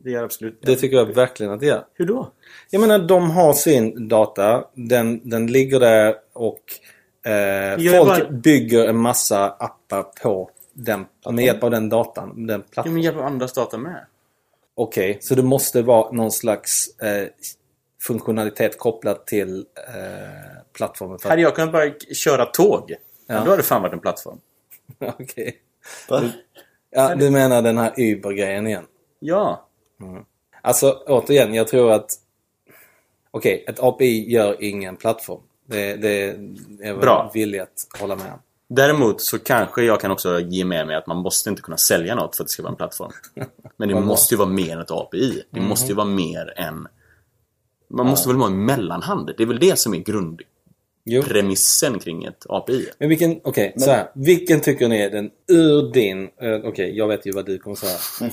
det gör absolut Det tycker jag verkligen att det gör. Hur då? Jag menar, de har sin data. Den, den ligger där och eh, folk bara... bygger en massa appar på den, med hjälp av den datan. Den plattformen. Ja, med hjälp av andras data med. Okej, okay, så det måste vara någon slags eh, funktionalitet kopplad till eh, plattformen. För... Hade jag kunnat bara köra tåg, ja. då hade det fan varit en plattform. Okej. Okay. Ja, du menar den här Uber-grejen igen? Ja. Mm. Alltså återigen, jag tror att... Okej, okay, ett API gör ingen plattform. Det, det är Bra. villig att hålla med om. Däremot så kanske jag kan också ge med mig att man måste inte kunna sälja något för att det ska vara en plattform. Men det måste ju vara mer än ett API. Det mm. måste ju vara mer än... Man måste väl vara en mellanhand. Det är väl det som är grundpremissen kring ett API. Men vilken, okej, okay, Men... Vilken tycker ni är den ur din... Uh, okej, okay, jag vet ju vad du kommer säga. Mm.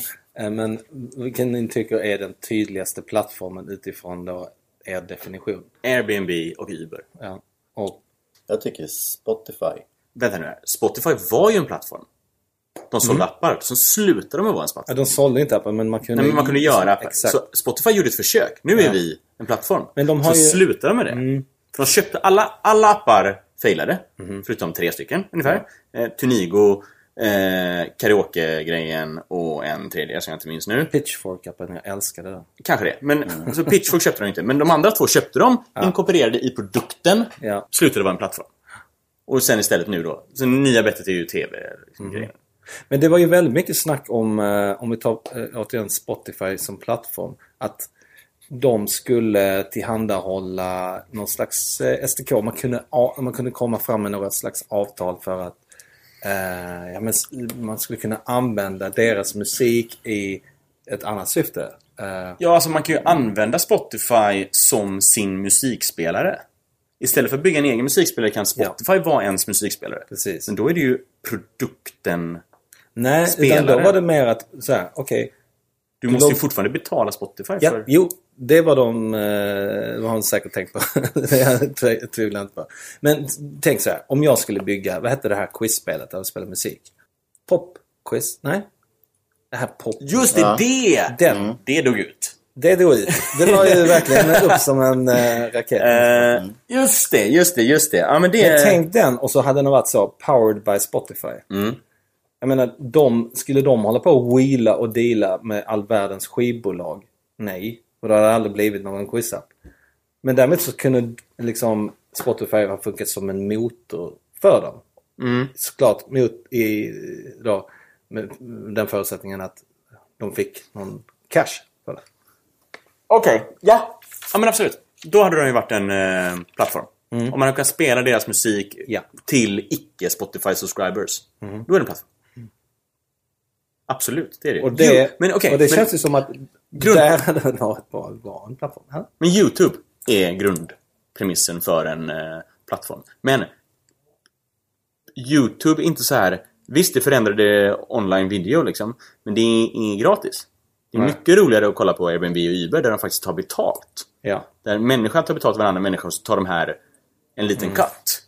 Uh, men vilken ni tycker är den tydligaste plattformen utifrån då er definition? Airbnb och Uber. Ja. Och... Jag tycker Spotify. Vänta nu här. Spotify var ju en plattform. De sålde mm. appar. Sen slutade de att vara en plattform. Ja, de sålde inte appar men man kunde... Nej, men man kunde göra appar. Exakt. Så Spotify gjorde ett försök. Nu är ja. vi en plattform. Men de har så ju... slutade de med det. Mm. För de köpte alla, alla appar failade. Mm. Förutom tre stycken ungefär. Eh, Tunigo, eh, karaoke-grejen och en tredje som jag inte minns nu. Pitchfork-appen, jag älskade den. Kanske det. Men mm. så Pitchfork köpte de inte. Men de andra två köpte de, ja. inkorporerade i produkten, ja. slutade vara en plattform. Och sen istället nu då. Så nya bettet är ju TV. Liksom, mm. Men det var ju väldigt mycket snack om, eh, om vi tar eh, återigen Spotify som plattform. Att de skulle tillhandahålla någon slags eh, SDK. Man kunde, man kunde komma fram med något slags avtal för att eh, ja, men man skulle kunna använda deras musik i ett annat syfte. Eh. Ja, alltså man kan ju använda Spotify som sin musikspelare. Istället för att bygga en egen musikspelare kan Spotify ja. vara ens musikspelare. Precis. Men då är det ju produkten Nej, spelare. utan då var det mer att så här, okej. Okay, du måste låg... ju fortfarande betala Spotify ja, för... Jo, det var de... Eh, har hon säkert tänkt på. det tvivlar inte på. Men tänk så här. Om jag skulle bygga... Vad hette det här quizspelet där vi spelar musik? Popquiz? Nej? Det här pop... Just det! Ja. Det! Den. Mm. Det dog ut. Det dog ut. Det var ju verkligen upp som en äh, raket. Uh, just det, just det, just det. Ja, men, det... men tänk den och så hade den varit så. Powered by Spotify. Mm. Jag menar, de, skulle de hålla på och wheela och deala med all världens skivbolag? Nej. Och det hade aldrig blivit någon quizapp. Men däremot så kunde liksom Spotify ha funkat som en motor för dem. Mm. Såklart mot i, då, med den förutsättningen att de fick någon cash för det. Okej, okay. ja. Ja men absolut. Då hade det ju varit en eh, plattform. Mm. Om man kan spela deras musik ja. till icke Spotify subscribers. Mm. Då är det en plattform. Absolut, det är det. Och det, jo, men, okay, och det men, känns ju som att grund... där hade det varit bra en plattform. Ha? Men YouTube är grundpremissen för en eh, plattform. Men YouTube är inte så här... Visst, det förändrade online video liksom. Men det är, är gratis. Det är Nej. mycket roligare att kolla på Airbnb och Uber där de faktiskt tar betalt. Ja. Där människan tar betalt av en annan människa och så tar de här en liten mm. cut.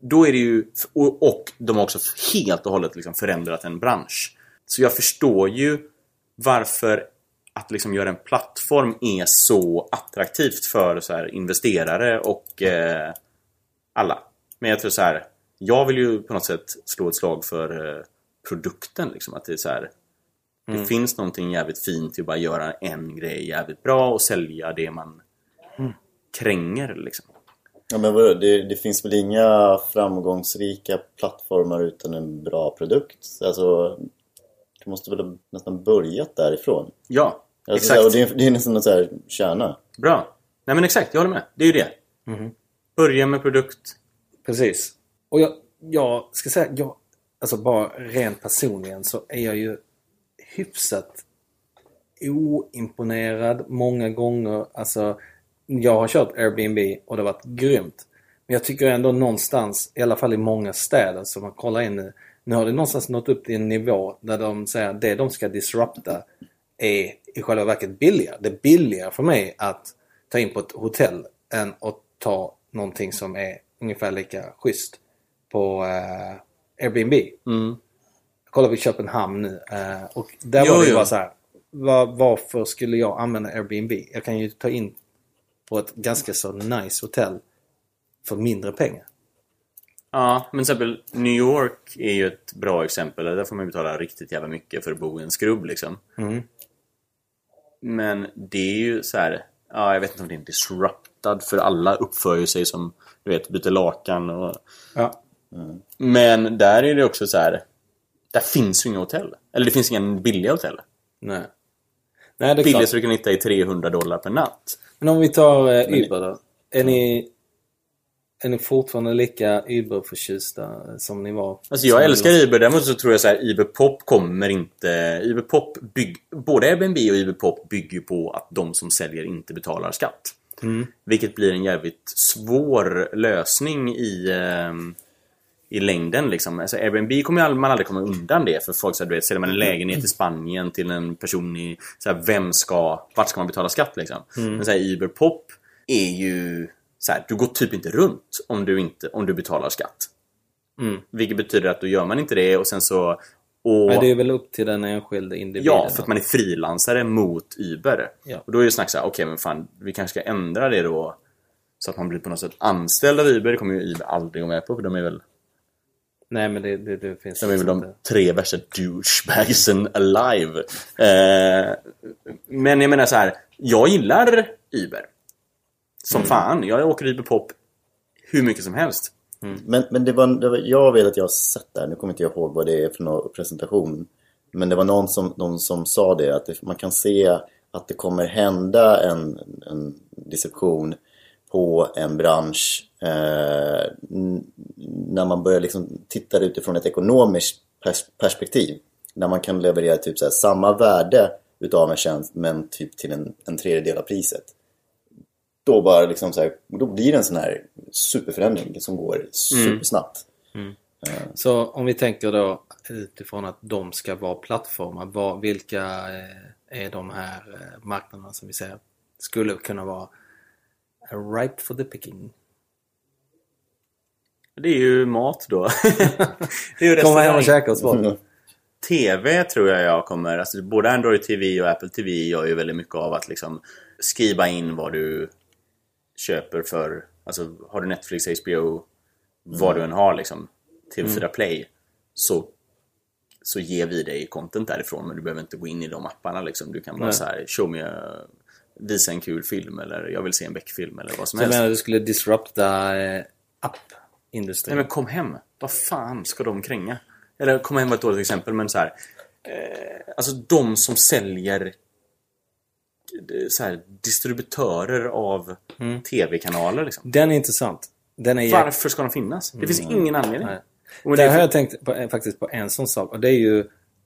Då är det ju... Och, och de har också helt och hållet liksom förändrat en bransch. Så jag förstår ju varför att liksom göra en plattform är så attraktivt för så här, investerare och eh, alla. Men jag tror så här, jag vill ju på något sätt slå ett slag för eh, produkten. Liksom, att det är så här, det finns någonting jävligt fint i att bara göra en grej jävligt bra och sälja det man kränger. Liksom. Ja, men vadå? Det, det finns väl inga framgångsrika plattformar utan en bra produkt? Alltså, måste väl ha nästan börjat därifrån? Ja, Alltså, exakt. Och det, är, det är nästan någon så här kärna. Bra. Nej men exakt, jag håller med. Det är ju det. Börja med produkt. Precis. Och jag, jag ska säga, jag, alltså bara rent personligen så är jag ju hyfsat oimponerad många gånger. Alltså, jag har kört Airbnb och det har varit grymt. Men jag tycker ändå någonstans, i alla fall i många städer som man kollar in nu, nu har det någonstans nått upp till en nivå där de säger att det de ska disrupta är i själva verket billigare. Det är billigare för mig att ta in på ett hotell än att ta någonting som är ungefär lika schysst på eh, Airbnb. Mm. Kollar på Köpenhamn nu eh, och där Jo, var det ju jo. bara så här. Var, varför skulle jag använda Airbnb? Jag kan ju ta in på ett ganska så nice hotell för mindre pengar. Ja, men till exempel New York är ju ett bra exempel. Där får man betala riktigt jävla mycket för att bo i en skrubb liksom. Mm. Men det är ju så här. Ja, jag vet inte om det är disruptad för alla uppför ju sig som du vet, byter lakan och... Ja. Men där är det också så här. Där finns ju inga hotell. Eller det finns inga billiga hotell. Nej. Nej, det är. Billigaste du kan hitta är 300 dollar per natt. Men om vi tar eh, Uber då. Är ni, är ni fortfarande lika Uber-förtjusta som ni var? Alltså jag älskar Uber, däremot så tror jag så här Uber Pop kommer inte... Uber Pop bygg, både Airbnb och Uber Pop bygger ju på att de som säljer inte betalar skatt. Vilket blir en jävligt svår lösning i, ehm, i längden liksom. Alltså Airbnb kommer man aldrig komma undan det för folk säger du vet, säljer man en lägenhet i Spanien till en person i... Så här, vem ska... Vart ska man betala skatt liksom? Men så här, Uber Pop är ju... Så här, du går typ inte runt om du, inte, om du betalar skatt. Mm. Vilket betyder att då gör man inte det och sen så... Och, Men det är väl upp till den enskilde individen. ja, för att man är frilansare mot Uber. Ja. Och då är det snack såhär, okej men fan, vi kanske ska ändra det då. Så att man blir på något sätt anställd av Uber. Det kommer ju Uber aldrig gå med på för de är väl, Nej, men det, det, det finns de, är väl liksom de inte. tre värsta douchebagsen alive. Eh, men jag menar så här, jag gillar Uber. Som fan. Jag åker Uber Pop hur mycket som helst. Men, men det var, det var, jag vet att jag har sett det här, nu kommer inte jag ihåg vad det är för någon presentation. Men det var någon som, någon som sa det, att det, man kan se att det kommer hända en, en disruption på en bransch eh, när man börjar liksom titta utifrån ett ekonomiskt pers perspektiv. När man kan leverera typ så här, samma värde utav en tjänst men typ till en, en tredjedel av priset då bara liksom så här, då blir det en sån här superförändring som går supersnabbt. Så om vi tänker då utifrån att de ska vara plattformar. Vad, vilka eh, är de här eh, marknaderna som vi säger skulle kunna vara ripe for the picking? Det är ju mat då. det är ju Komma hem och käka och svara. Mm. TV tror jag jag kommer, alltså både Android TV och Apple TV gör ju väldigt mycket av att liksom skriva in vad du köper för, alltså har du Netflix, HBO, vad du än har liksom, TV4 Play, så, så ger vi dig content därifrån men du behöver inte gå in i de apparna liksom. Du kan bara Nej. så här, show me, a- visa en kul film eller jag vill se en Beck-film eller vad som Så jag helst. menar du skulle disrupta eh, app-industrin? Nej men kom hem. Vad fan ska de kränga? Eller kom hem var ett dåligt exempel men så här. Eh, alltså de som säljer så här, distributörer av tv-kanaler liksom. Den är intressant. Den är Varför ska de finnas? Det finns ingen anledning. Där det har jag tänkt på, faktiskt på en sån sak och det är ju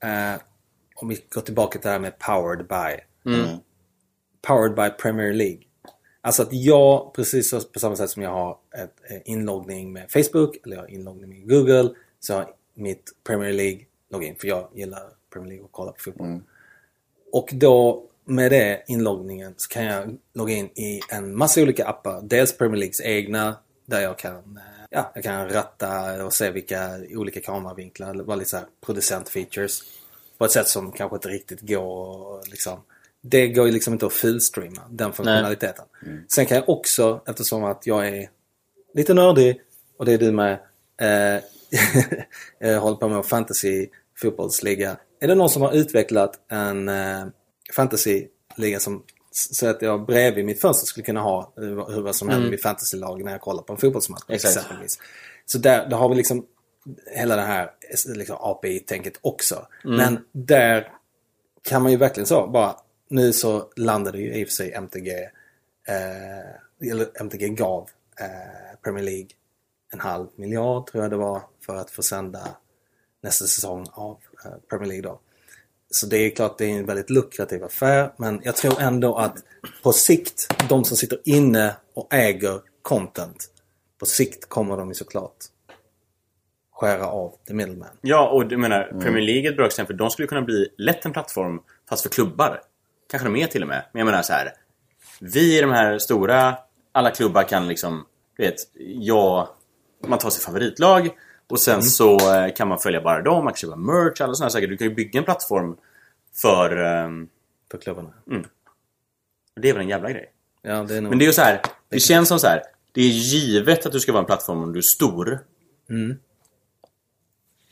eh, om vi går tillbaka till det här med powered by. Powered by Premier League. Alltså att jag, precis på samma sätt som jag har ett eh, inloggning med Facebook eller jag har inloggning med Google så har mitt Premier League login för jag gillar Premier League och kolla på fotboll. Och då med det inloggningen så kan jag logga in i en massa olika appar. Dels Premier Leagues egna där jag kan, eh, ja, jag kan ratta och se vilka olika kameravinklar, eller vara lite så här producentfeatures. På ett sätt som kanske inte riktigt går liksom det går ju liksom inte att fullstreama den funktionaliteten. Sen kan jag också, eftersom att jag är lite nördig och det är du med, eh, jag håller på med fantasy fotbollsliga. Är det någon som har utvecklat en eh, fantasyliga som så att jag bredvid mitt fönster skulle kunna ha hur vad som händer i mitt fantasylag när jag kollar på en fotbollsmatch Exakt. exempelvis. Så där, där har vi liksom hela det här liksom, API-tänket också. Men där kan man ju verkligen så bara nu så landade ju i och för sig MTG eh, eller MTG gav eh, Premier League en halv miljard tror jag det var för att få sända nästa säsong av eh, Premier League då. Så det är klart det är en väldigt lukrativ affär men jag tror ändå att på sikt, de som sitter inne och äger content, på sikt kommer de ju såklart skära av the middleman. Ja, och du menar Premier League är ett bra exempel. De skulle kunna bli lätt en plattform fast för klubbar. Kanske de är till och med. Men jag menar så här. Vi är de här stora, alla klubbar kan liksom, du vet, ja, man tar sitt favoritlag och sen så eh, kan man följa bara dem, man kan köpa merch, alla sådana saker. Du kan ju bygga en plattform för... ehm, För klubbarna. det är väl en jävla grej. Ja, det nog... Men det är ju så här, det känns som så här. Det är givet att du ska vara en plattform om du är stor.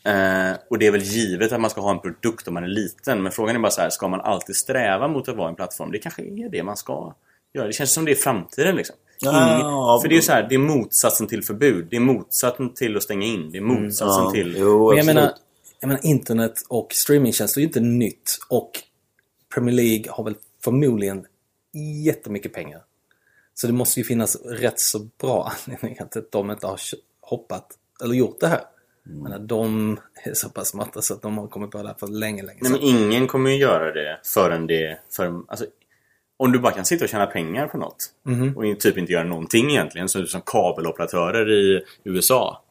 Eh, och det är väl givet att man ska ha en produkt om man är liten. Men frågan är bara så här, ska man alltid sträva mot att vara en plattform? Det kanske är det man ska göra. Det känns som det är framtiden liksom. Ja, Ingen, för det är ju så här, det är motsatsen till förbud. Det är motsatsen till att stänga in. Det är motsatsen Ja, till... jo, Men jag menar, jag menar, internet och streamingtjänster är ju inte nytt. Och Premier League har väl förmodligen jättemycket pengar. Så det måste ju finnas rätt så bra anledningar till att de inte har hoppat eller gjort det här. Mm. Menar, de är så pass smarta så att de har kommit på det här för länge, länge Nej sedan. men ingen kommer ju göra det förrän det... För, alltså, om du bara kan sitta och tjäna pengar på något och typ inte göra någonting egentligen, så som kabeloperatörer i USA.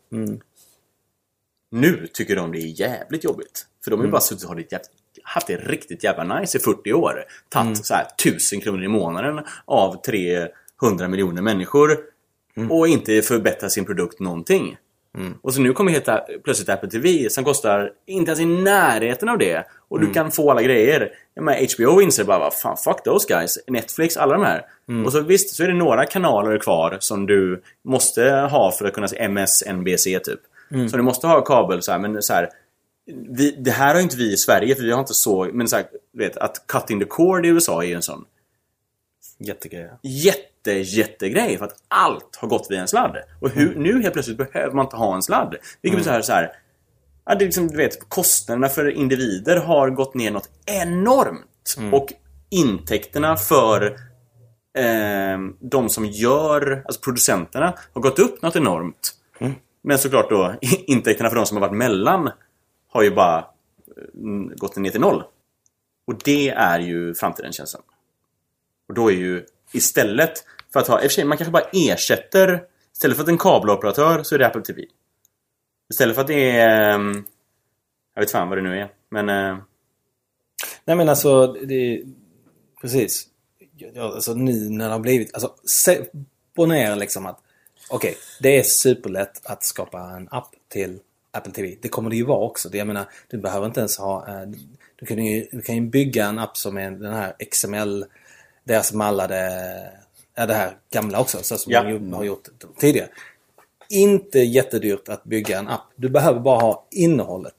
Nu tycker de det är jävligt jobbigt. För de har ju bara suttit och haft det riktigt jävla nice i 40 år. Tagit så här 1000 kronor i månaden av 300 miljoner människor och inte förbättrat sin produkt någonting. Och så nu kommer helt plötsligt Apple TV som kostar inte ens i närheten av det. Och du kan få alla grejer. Menar, HBO inser bara, vad fan, fuck those guys. Netflix, alla de här. Och så visst, så är det några kanaler kvar som du måste ha för att kunna se MS, NBC typ. Så du måste ha kabel så här, men så här. Vi, det här har inte vi i Sverige, för vi har inte så... Men så här, vet, att cutting the cord i USA är ju en sån Jättegrejer. jätte, jättegrej för att allt har gått via en sladd. Och hur, nu helt plötsligt behöver man inte ha en sladd. Vilket så här, så här ja, det är liksom, du vet, kostnaderna för individer har gått ner något enormt. Och intäkterna för eh, de som gör, alltså producenterna, har gått upp något enormt. Men såklart då, intäkterna för de som har varit mellan har ju bara mm, gått ner till noll. Och det är ju framtiden känns det. Och då är ju istället för att ha, i och för sig, man kanske bara ersätter Istället för att det är en kabeloperatör så är det Apple TV. Istället för att det är... Ehm, jag vet fan vad det nu är. Men... Eh, Nej men alltså, det, precis. Ja, alltså nu när det har blivit, alltså se, ponera liksom att okej, det är superlätt att skapa en app till Apple TV. Det kommer det ju vara också. Det, jag menar, du behöver inte ens ha, eh, du kan ju, du kan ju bygga en app som är den här XML, deras mallade, ja det här gamla också, så som Ja. de har gjort tidigare. Inte jättedyrt att bygga en app. Du behöver bara ha innehållet.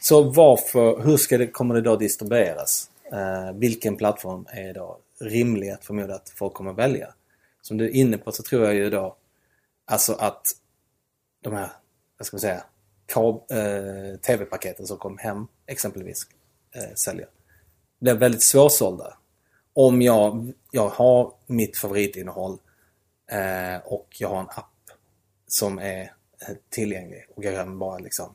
Så varför, hur ska det, kommer det då distribueras? Eh, vilken plattform är då rimlig att förmoda att folk kommer välja? Som du är inne på så tror jag ju då alltså att de här, vad ska man säga, eh, tv-paketen som kom hem exempelvis eh, säljer. Blir väldigt svårsålda. Om jag, jag har mitt favoritinnehåll eh, och jag har en app som är eh, tillgänglig och jag kan bara liksom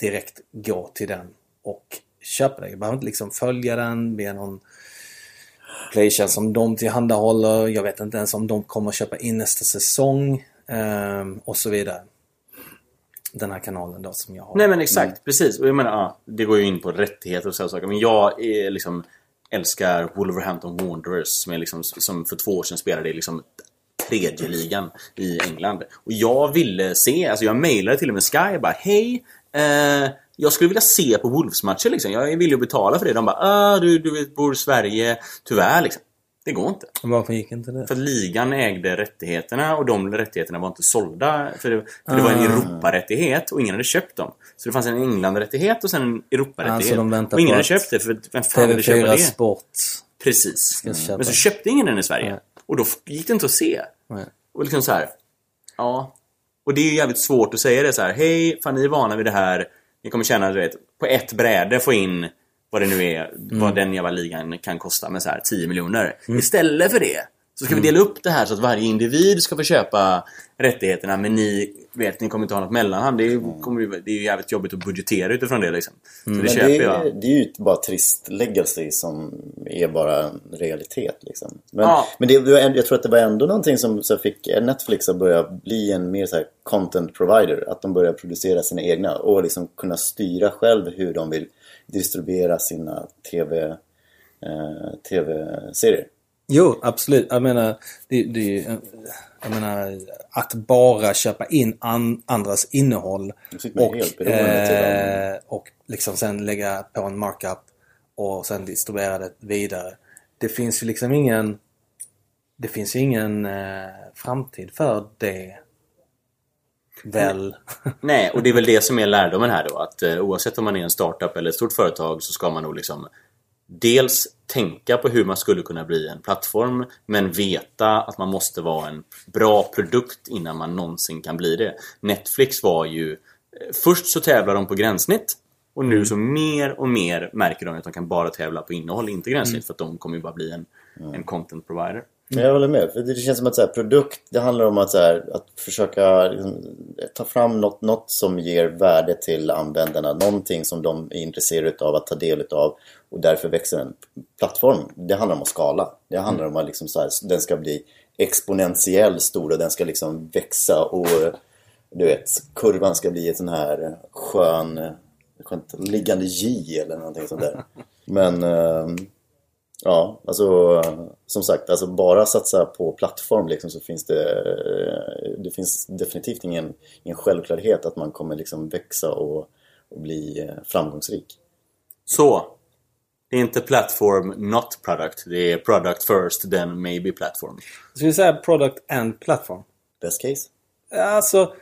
direkt gå till den och köpa det. Jag behöver inte liksom följa den via någon playtjänst som de tillhandahåller. Jag vet inte ens om de kommer att köpa in nästa säsong ehm, och så vidare. Den här kanalen då som jag har. Nej men exakt, precis. Och jag menar, ja, det går ju in på rättigheter och sådana saker. Men jag är liksom älskar Wolverhampton Wanderers som, är liksom, som för två år sedan spelade i liksom tredje ligan i England. Och jag ville se, alltså jag mejlade till och med Sky bara Hej! Eh, Jag skulle vilja se på Wolves-matcher liksom. Jag är villig att betala för det. De bara äh, du, du bor i Sverige. Tyvärr liksom. Det går inte. Varför gick inte det? För att ligan ägde rättigheterna och de rättigheterna var inte sålda. För det, för det var en Ah. Europarättighet och ingen hade köpt dem. Så det fanns en England-rättighet och sen en Europarättighet. Alltså, de väntar och ingen hade köpt det för vem fan ville köpa TV4 det? Sport Precis. köpa. Men så köpte ingen den i Sverige. Nej. Och då gick det inte att se. Nej. Och liksom så här. Ja. Och det är ju jävligt svårt att säga det så här. Hej, fan ni är vana vid det här. Ni kommer känna, du vet, på ett bräde få in vad det nu är, Mm. vad den jävla ligan kan kosta med så här 10 miljoner. Istället för det så ska vi dela upp det här så att varje individ ska få köpa rättigheterna men ni vet, ni kommer inte ha något mellanhand. Det är, ju- kommer det är ju jävligt jobbigt att budgetera utifrån det liksom. Så det Men köper det, jag. är, det är ju bara trist legacy som är bara en realitet. Liksom. Men, Ja. men det, jag tror att det var ändå någonting som så fick Netflix att börja bli en mer så content provider. Att de börjar producera sina egna och liksom kunna styra själv hur de vill distribuera sina TV, eh, TV-serier. Jo, absolut. Jag menar, det, det, jag menar att bara köpa in an, andras innehåll och, eh, och liksom sen lägga på en markup och sen distribuera det vidare. Det finns ju liksom ingen det finns ju ingen eh, framtid för det. Väl? Nej, och det är väl det som är lärdomen här då. Att eh, oavsett om man är en startup eller ett stort företag så ska man nog liksom Dels tänka på hur man skulle kunna bli en plattform men veta att man måste vara en bra produkt innan man någonsin kan bli det. Netflix var ju eh, Först så tävlar de på gränssnitt och nu så mer och mer märker de att de kan bara tävla på innehåll, inte gränssnitt för att de kommer ju bara bli en, en content provider. Men Jag håller med. För det känns som att så här, produkt, det handlar om att, så här, att försöka liksom, ta fram något, något som ger värde till användarna. Någonting som de är intresserade av att ta del av och därför växer en plattform. Det handlar om att skala. Det handlar om att liksom, så här, den ska bli exponentiell stor och den ska liksom växa och du vet, kurvan ska bli ett sån här skön, inte, liggande J eller någonting sånt där. Men ehm, Ja, alltså som sagt, alltså bara satsa på plattform liksom, så finns det Det finns definitivt ingen, ingen självklarhet att man kommer liksom växa och, och bli eh, framgångsrik. Så det är inte platform not product. Det är product first, then maybe platform. Ska vi säga product and platform? Best case? Alltså,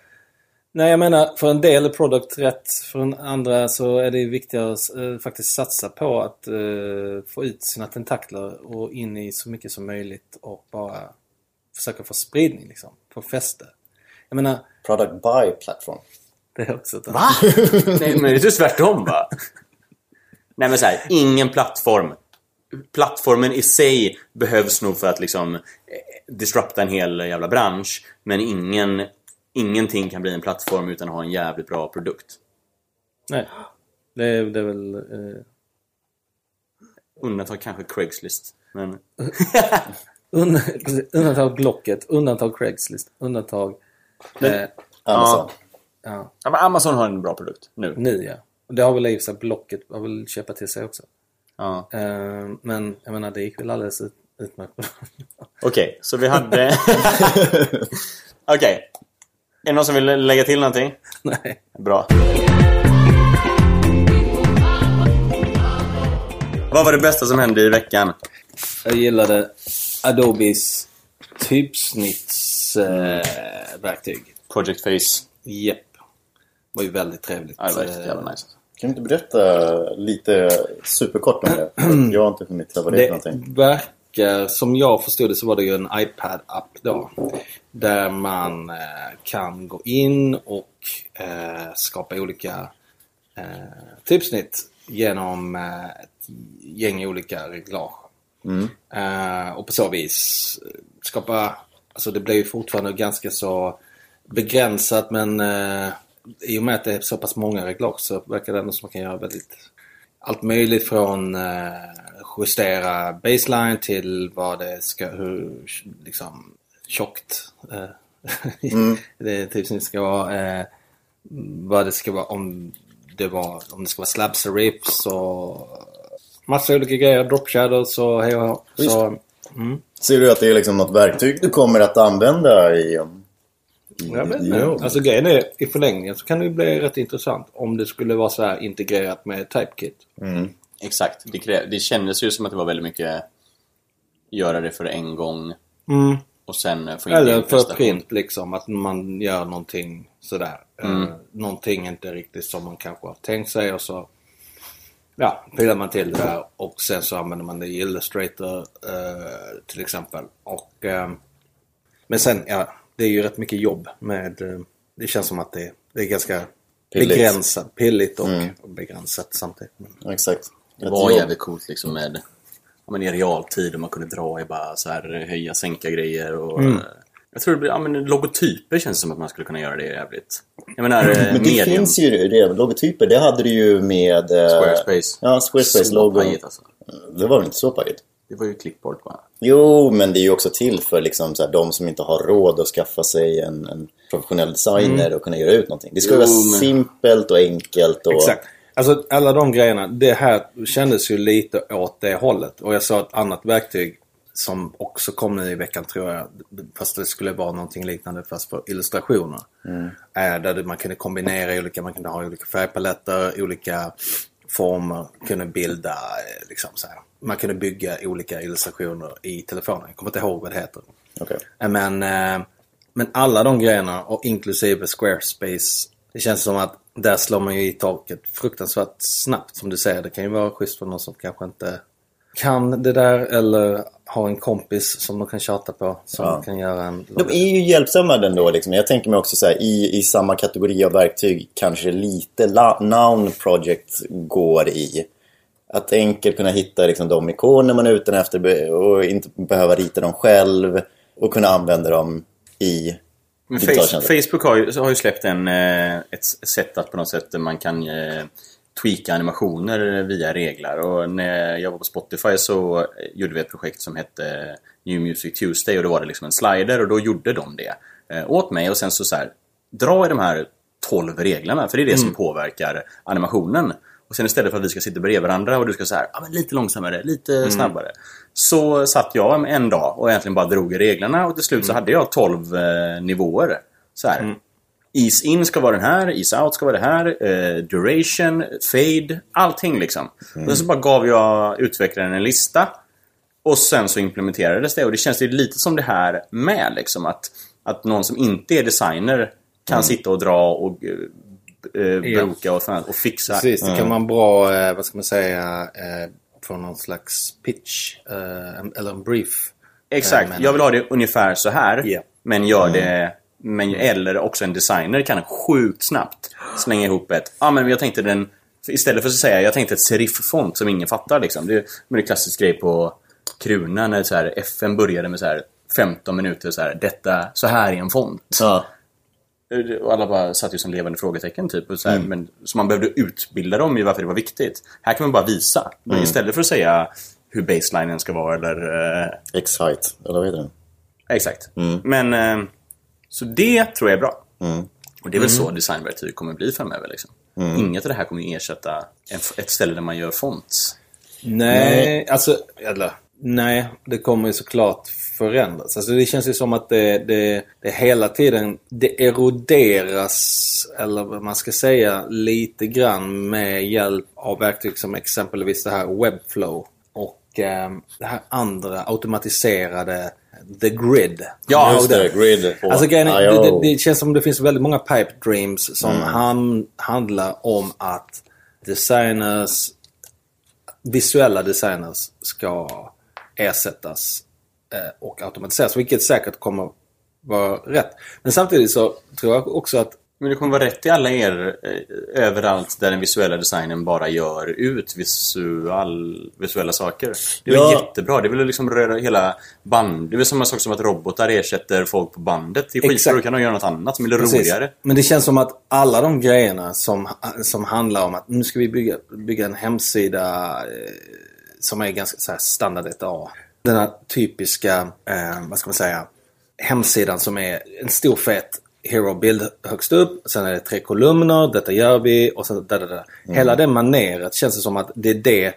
nej jag menar för en del är product rätt. För en andra så är det viktigare att eh, faktiskt satsa på att eh, få ut sina tentakler och in i så mycket som möjligt och bara försöka få spridning liksom. Få fäste. Jag menar, Product by platform. det är också ett Va? Nej, men det är ju tvärtom va? Nej men så här, ingen plattform. Plattformen i sig behövs nog för att liksom eh, disrupta en hel jävla bransch. Men ingen, ingenting kan bli en plattform utan att ha en jävligt bra produkt. Nej. Det är, det är väl... Eh, Undantag kanske Craigslist. Men un, undantag Blocket, undantag Craigslist, undantag... Eh, Amazon. ja, ja, men Amazon har en bra produkt nu. nu ja. Och det har väl i sig Blocket, har väl köpa till sig också. Ja. Eh, men jag menar, det gick väl alldeles ut, utmärkt. Okej, så vi hade... Okej. Är det någon som vill lägga till någonting? Nej. Bra. Vad var det bästa som hände i veckan? Jag gillade Adobes typsnittsverktyg. Eh, verktyg. Project Face. Japp. var ju väldigt trevligt. Ja, det var riktigt jävla nice. Kan du inte berätta lite superkort om det? Jag har inte hunnit vad det är för Det någonting. Som jag förstod det så var det ju en iPad-app då. Där man eh, kan gå in och eh, skapa olika eh, typsnitt genom eh, ett gäng olika reglage. Eh, och på så vis skapa, alltså det blir ju fortfarande ganska så begränsat men eh, i och med att det är så pass många reglage så verkar det ändå som man kan göra väldigt allt möjligt från eh, justera baseline till vad det ska, hur liksom tjockt eh, det typsnitt ska vara. Eh, vad det ska vara om det var, om det ska vara slabs och rips och massa olika grejer. Drop shadows och hej och. Så, mm. Ser du att det är liksom något verktyg du kommer att använda i, um, Jag vet inte. Alltså grejen är, i förlängningen så kan det ju bli rätt intressant om det skulle vara så här integrerat med TypeKit. Exakt. Det, krä- det kändes ju som att det var väldigt mycket göra det för en gång Mm. och sen få in Eller för print liksom. Att man gör någonting sådär. Mm. Eh, någonting inte riktigt som man kanske har tänkt sig och så ja, pillar man till det där och sen så använder man det i Illustrator eh, till exempel. Och, eh, men sen, ja, det är ju rätt mycket jobb med... Eh, det känns som att det, det är ganska Pilligt. begränsat. Pilligt och, Mm. begränsat samtidigt. Exakt. Det var jobb. jävligt coolt liksom med ja, men i realtid och man kunde dra i bara så här höja, sänka grejer och Mm. Jag tror det blir, ja men logotyper känns som att man skulle kunna göra det jävligt. Jag menar, eh, Men det medium, finns ju redan logotyper. Det hade du ju med... eh, Squarespace. Ja, Så Squarespace-logo. pajigt, alltså. Det var väl inte så pajigt? Det var ju clipboard bara. Jo, men det är ju också till för liksom, så här, de som inte har råd att skaffa sig en, en professionell designer och kunna göra ut någonting. Det ska Jo, vara men- simpelt och enkelt. Och... Exakt. Alltså alla de grejerna, det här kändes ju lite åt det hållet. Och jag sa ett annat verktyg som också kom nu i veckan tror jag. Fast det skulle vara någonting liknande fast för illustrationer. Är där det- man kunde kombinera olika, man kunde ha olika färgpaletter, olika former, kunde bilda eh, liksom så här. Man kunde bygga olika illustrationer i telefonen. Jag kommer inte ihåg vad det heter. Okej. Eh, Men, men alla de grejerna och inklusive Squarespace. Det känns som att där slår man ju i taket fruktansvärt snabbt som du säger. Det kan ju vara schysst för någon som kanske inte kan det där eller har en kompis som de kan tjata på som Ja. kan göra en... De är ju hjälpsamma ändå. Liksom. Jag tänker mig också så här, i, i samma kategori av verktyg kanske lite la, Noun Project går i. Att enkelt kunna hitta liksom, de ikoner man är ute efter och inte behöva rita dem själv. Och kunna använda dem i Face. Facebook har ju, har ju släppt en, eh, ett sätt att på något sätt man kan eh, tweaka animationer via regler. Och när jag var på Spotify så gjorde vi ett projekt som hette New Music Tuesday och då var det liksom en slider och då gjorde de det eh, åt mig och sen så, så här, dra i de här 12 reglerna för det är det som påverkar animationen. Och sen istället för att vi ska sitta bredvid varandra och du ska säga ah, men lite långsammare, lite snabbare. Så satt jag en dag och egentligen bara drog i reglerna och till slut så hade jag 12 eh, nivåer. Så här. Ease in ska vara den här, ease out ska vara det här, eh, duration, fade, allting liksom. Och så bara gav jag utvecklaren en lista. Och sen så implementerades det och det känns ju lite som det här med liksom att, att någon som inte är designer kan sitta och dra och eh, eh, Ja. broka och, fan- och fixa. Precis, det kan vara bra, eh, vad ska man säga, eh, från någon slags pitch en- eller en brief. Exakt, men- jag vill ha det ungefär så här. Ja. Men gör det... Men, eller också en designer kan sjukt snabbt slänga ihop ett... Ja, men jag tänkte den... Istället för att säga jag tänkte ett serif-font som ingen fattar liksom. Det, är klassisk grej på Kruna när så här, FN började med så här 15 minuter så här. Detta, så här är en font. Ja. Och alla bara satt ju som levande frågetecken typ. Och så, här, men, så man behövde utbilda dem i varför det var viktigt. Här kan man bara visa. Men istället för att säga hur baselinen ska vara eller... Eh, Excite, eller vad heter den? Exakt. Men eh, så det tror jag är bra. Mm. Och det är väl så designverktyg kommer bli framöver. Liksom. Inget av det här kommer ersätta ett ställe där man gör fonts. Nej, alltså, eller nej, det kommer ju såklart förändras. Alltså det känns ju som att det, det, det hela tiden, det eroderas, eller vad man ska säga, lite grann med hjälp av verktyg som exempelvis det här Webflow och eh, det här andra automatiserade The Grid. Ja, Just det, grid Alltså grejen det, det, det känns som det finns väldigt många pipe dreams som han, handlar om att designers, visuella designers ska ersättas och automatiseras. Vilket säkert kommer vara rätt. Men samtidigt så tror jag också att Men det kommer vara rätt i alla er eh, överallt där den visuella designen bara gör ut visual, visuella saker. Det är Ja. jättebra. Det är väl liksom röra hela band. Det är väl samma sak som att robotar ersätter folk på bandet. Det är skitbra. Då kan de göra något annat som är Precis. roligare. Men det känns som att alla de grejerna som, som handlar om att nu ska vi bygga, bygga en hemsida eh, som är ganska så här standard 1A. Den här typiska, eh, vad ska man säga, hemsidan som är en stor fet hero-bild högst upp. Sen är det tre kolumner, detta gör vi och sen där, där, där. Hela det maneret känns det som att det är det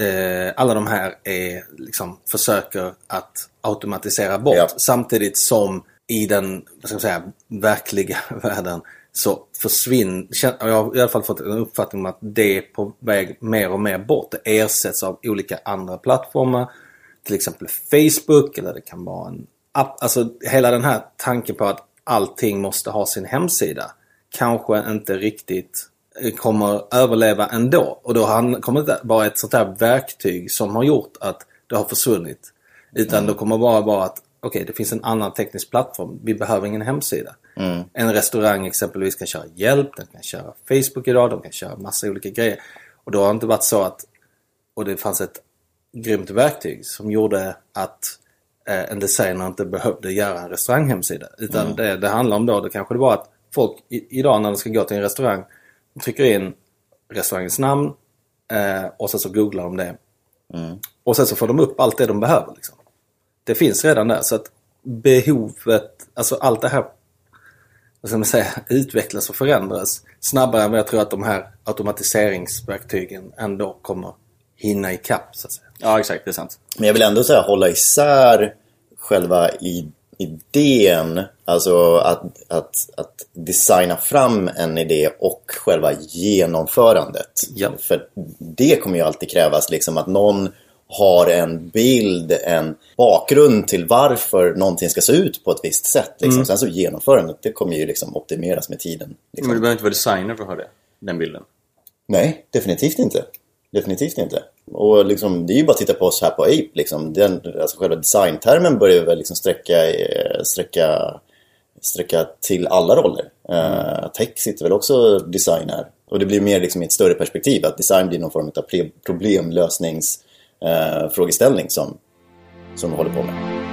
eh, alla de här är, liksom, försöker att automatisera bort. Ja. Samtidigt som i den, vad ska man säga, verkliga världen så försvinner, jag har i alla fall fått en uppfattning om att det är på väg mer och mer bort. Det ersätts av olika andra plattformar. Till exempel Facebook eller det kan vara en app. Alltså hela den här tanken på att allting måste ha sin hemsida kanske inte riktigt kommer överleva ändå. Och då kommer det vara ett sånt här verktyg som har gjort att det har försvunnit. Utan mm. då kommer det bara vara att okej, okay, det finns en annan teknisk plattform. Vi behöver ingen hemsida. Mm. En restaurang exempelvis kan köra hjälp, den kan köra Facebook idag, de kan köra massa olika grejer. Och då har det inte varit så att, och det fanns ett grymt verktyg som gjorde att eh, en designer inte behövde göra en restauranghemsida. Utan mm. det det handlar om då, det kanske det var att folk i, idag när de ska gå till en restaurang trycker in restaurangens namn eh, och sen så googlar de det. Mm. Och sen så får de upp allt det de behöver. Liksom. Det finns redan där så att behovet, alltså allt det här vad ska man säga, utvecklas och förändras snabbare än vad jag tror att de här automatiseringsverktygen ändå kommer hinna ikapp så att säga. Ja exakt, det är sant. Men jag vill ändå säga hålla isär själva idén, alltså att, att, att designa fram en idé och själva genomförandet. Ja. För det kommer ju alltid krävas liksom att någon har en bild, en bakgrund till varför någonting ska se ut på ett visst sätt. Liksom. Mm. Sen så genomförandet, det kommer ju liksom optimeras med tiden. Liksom. Men du behöver inte vara designer för att ha det, den bilden? Nej, definitivt inte. Definitivt inte. Och liksom, det är ju bara att titta på oss här på Ape. Liksom. Den, alltså själva designtermen börjar väl liksom sträcka, eh, sträcka, sträcka till alla roller. Mm. Uh, tech sitter väl också designer. Och det blir mer liksom i ett större perspektiv. Att design blir någon form av Eh, frågeställning som, som vi håller på med.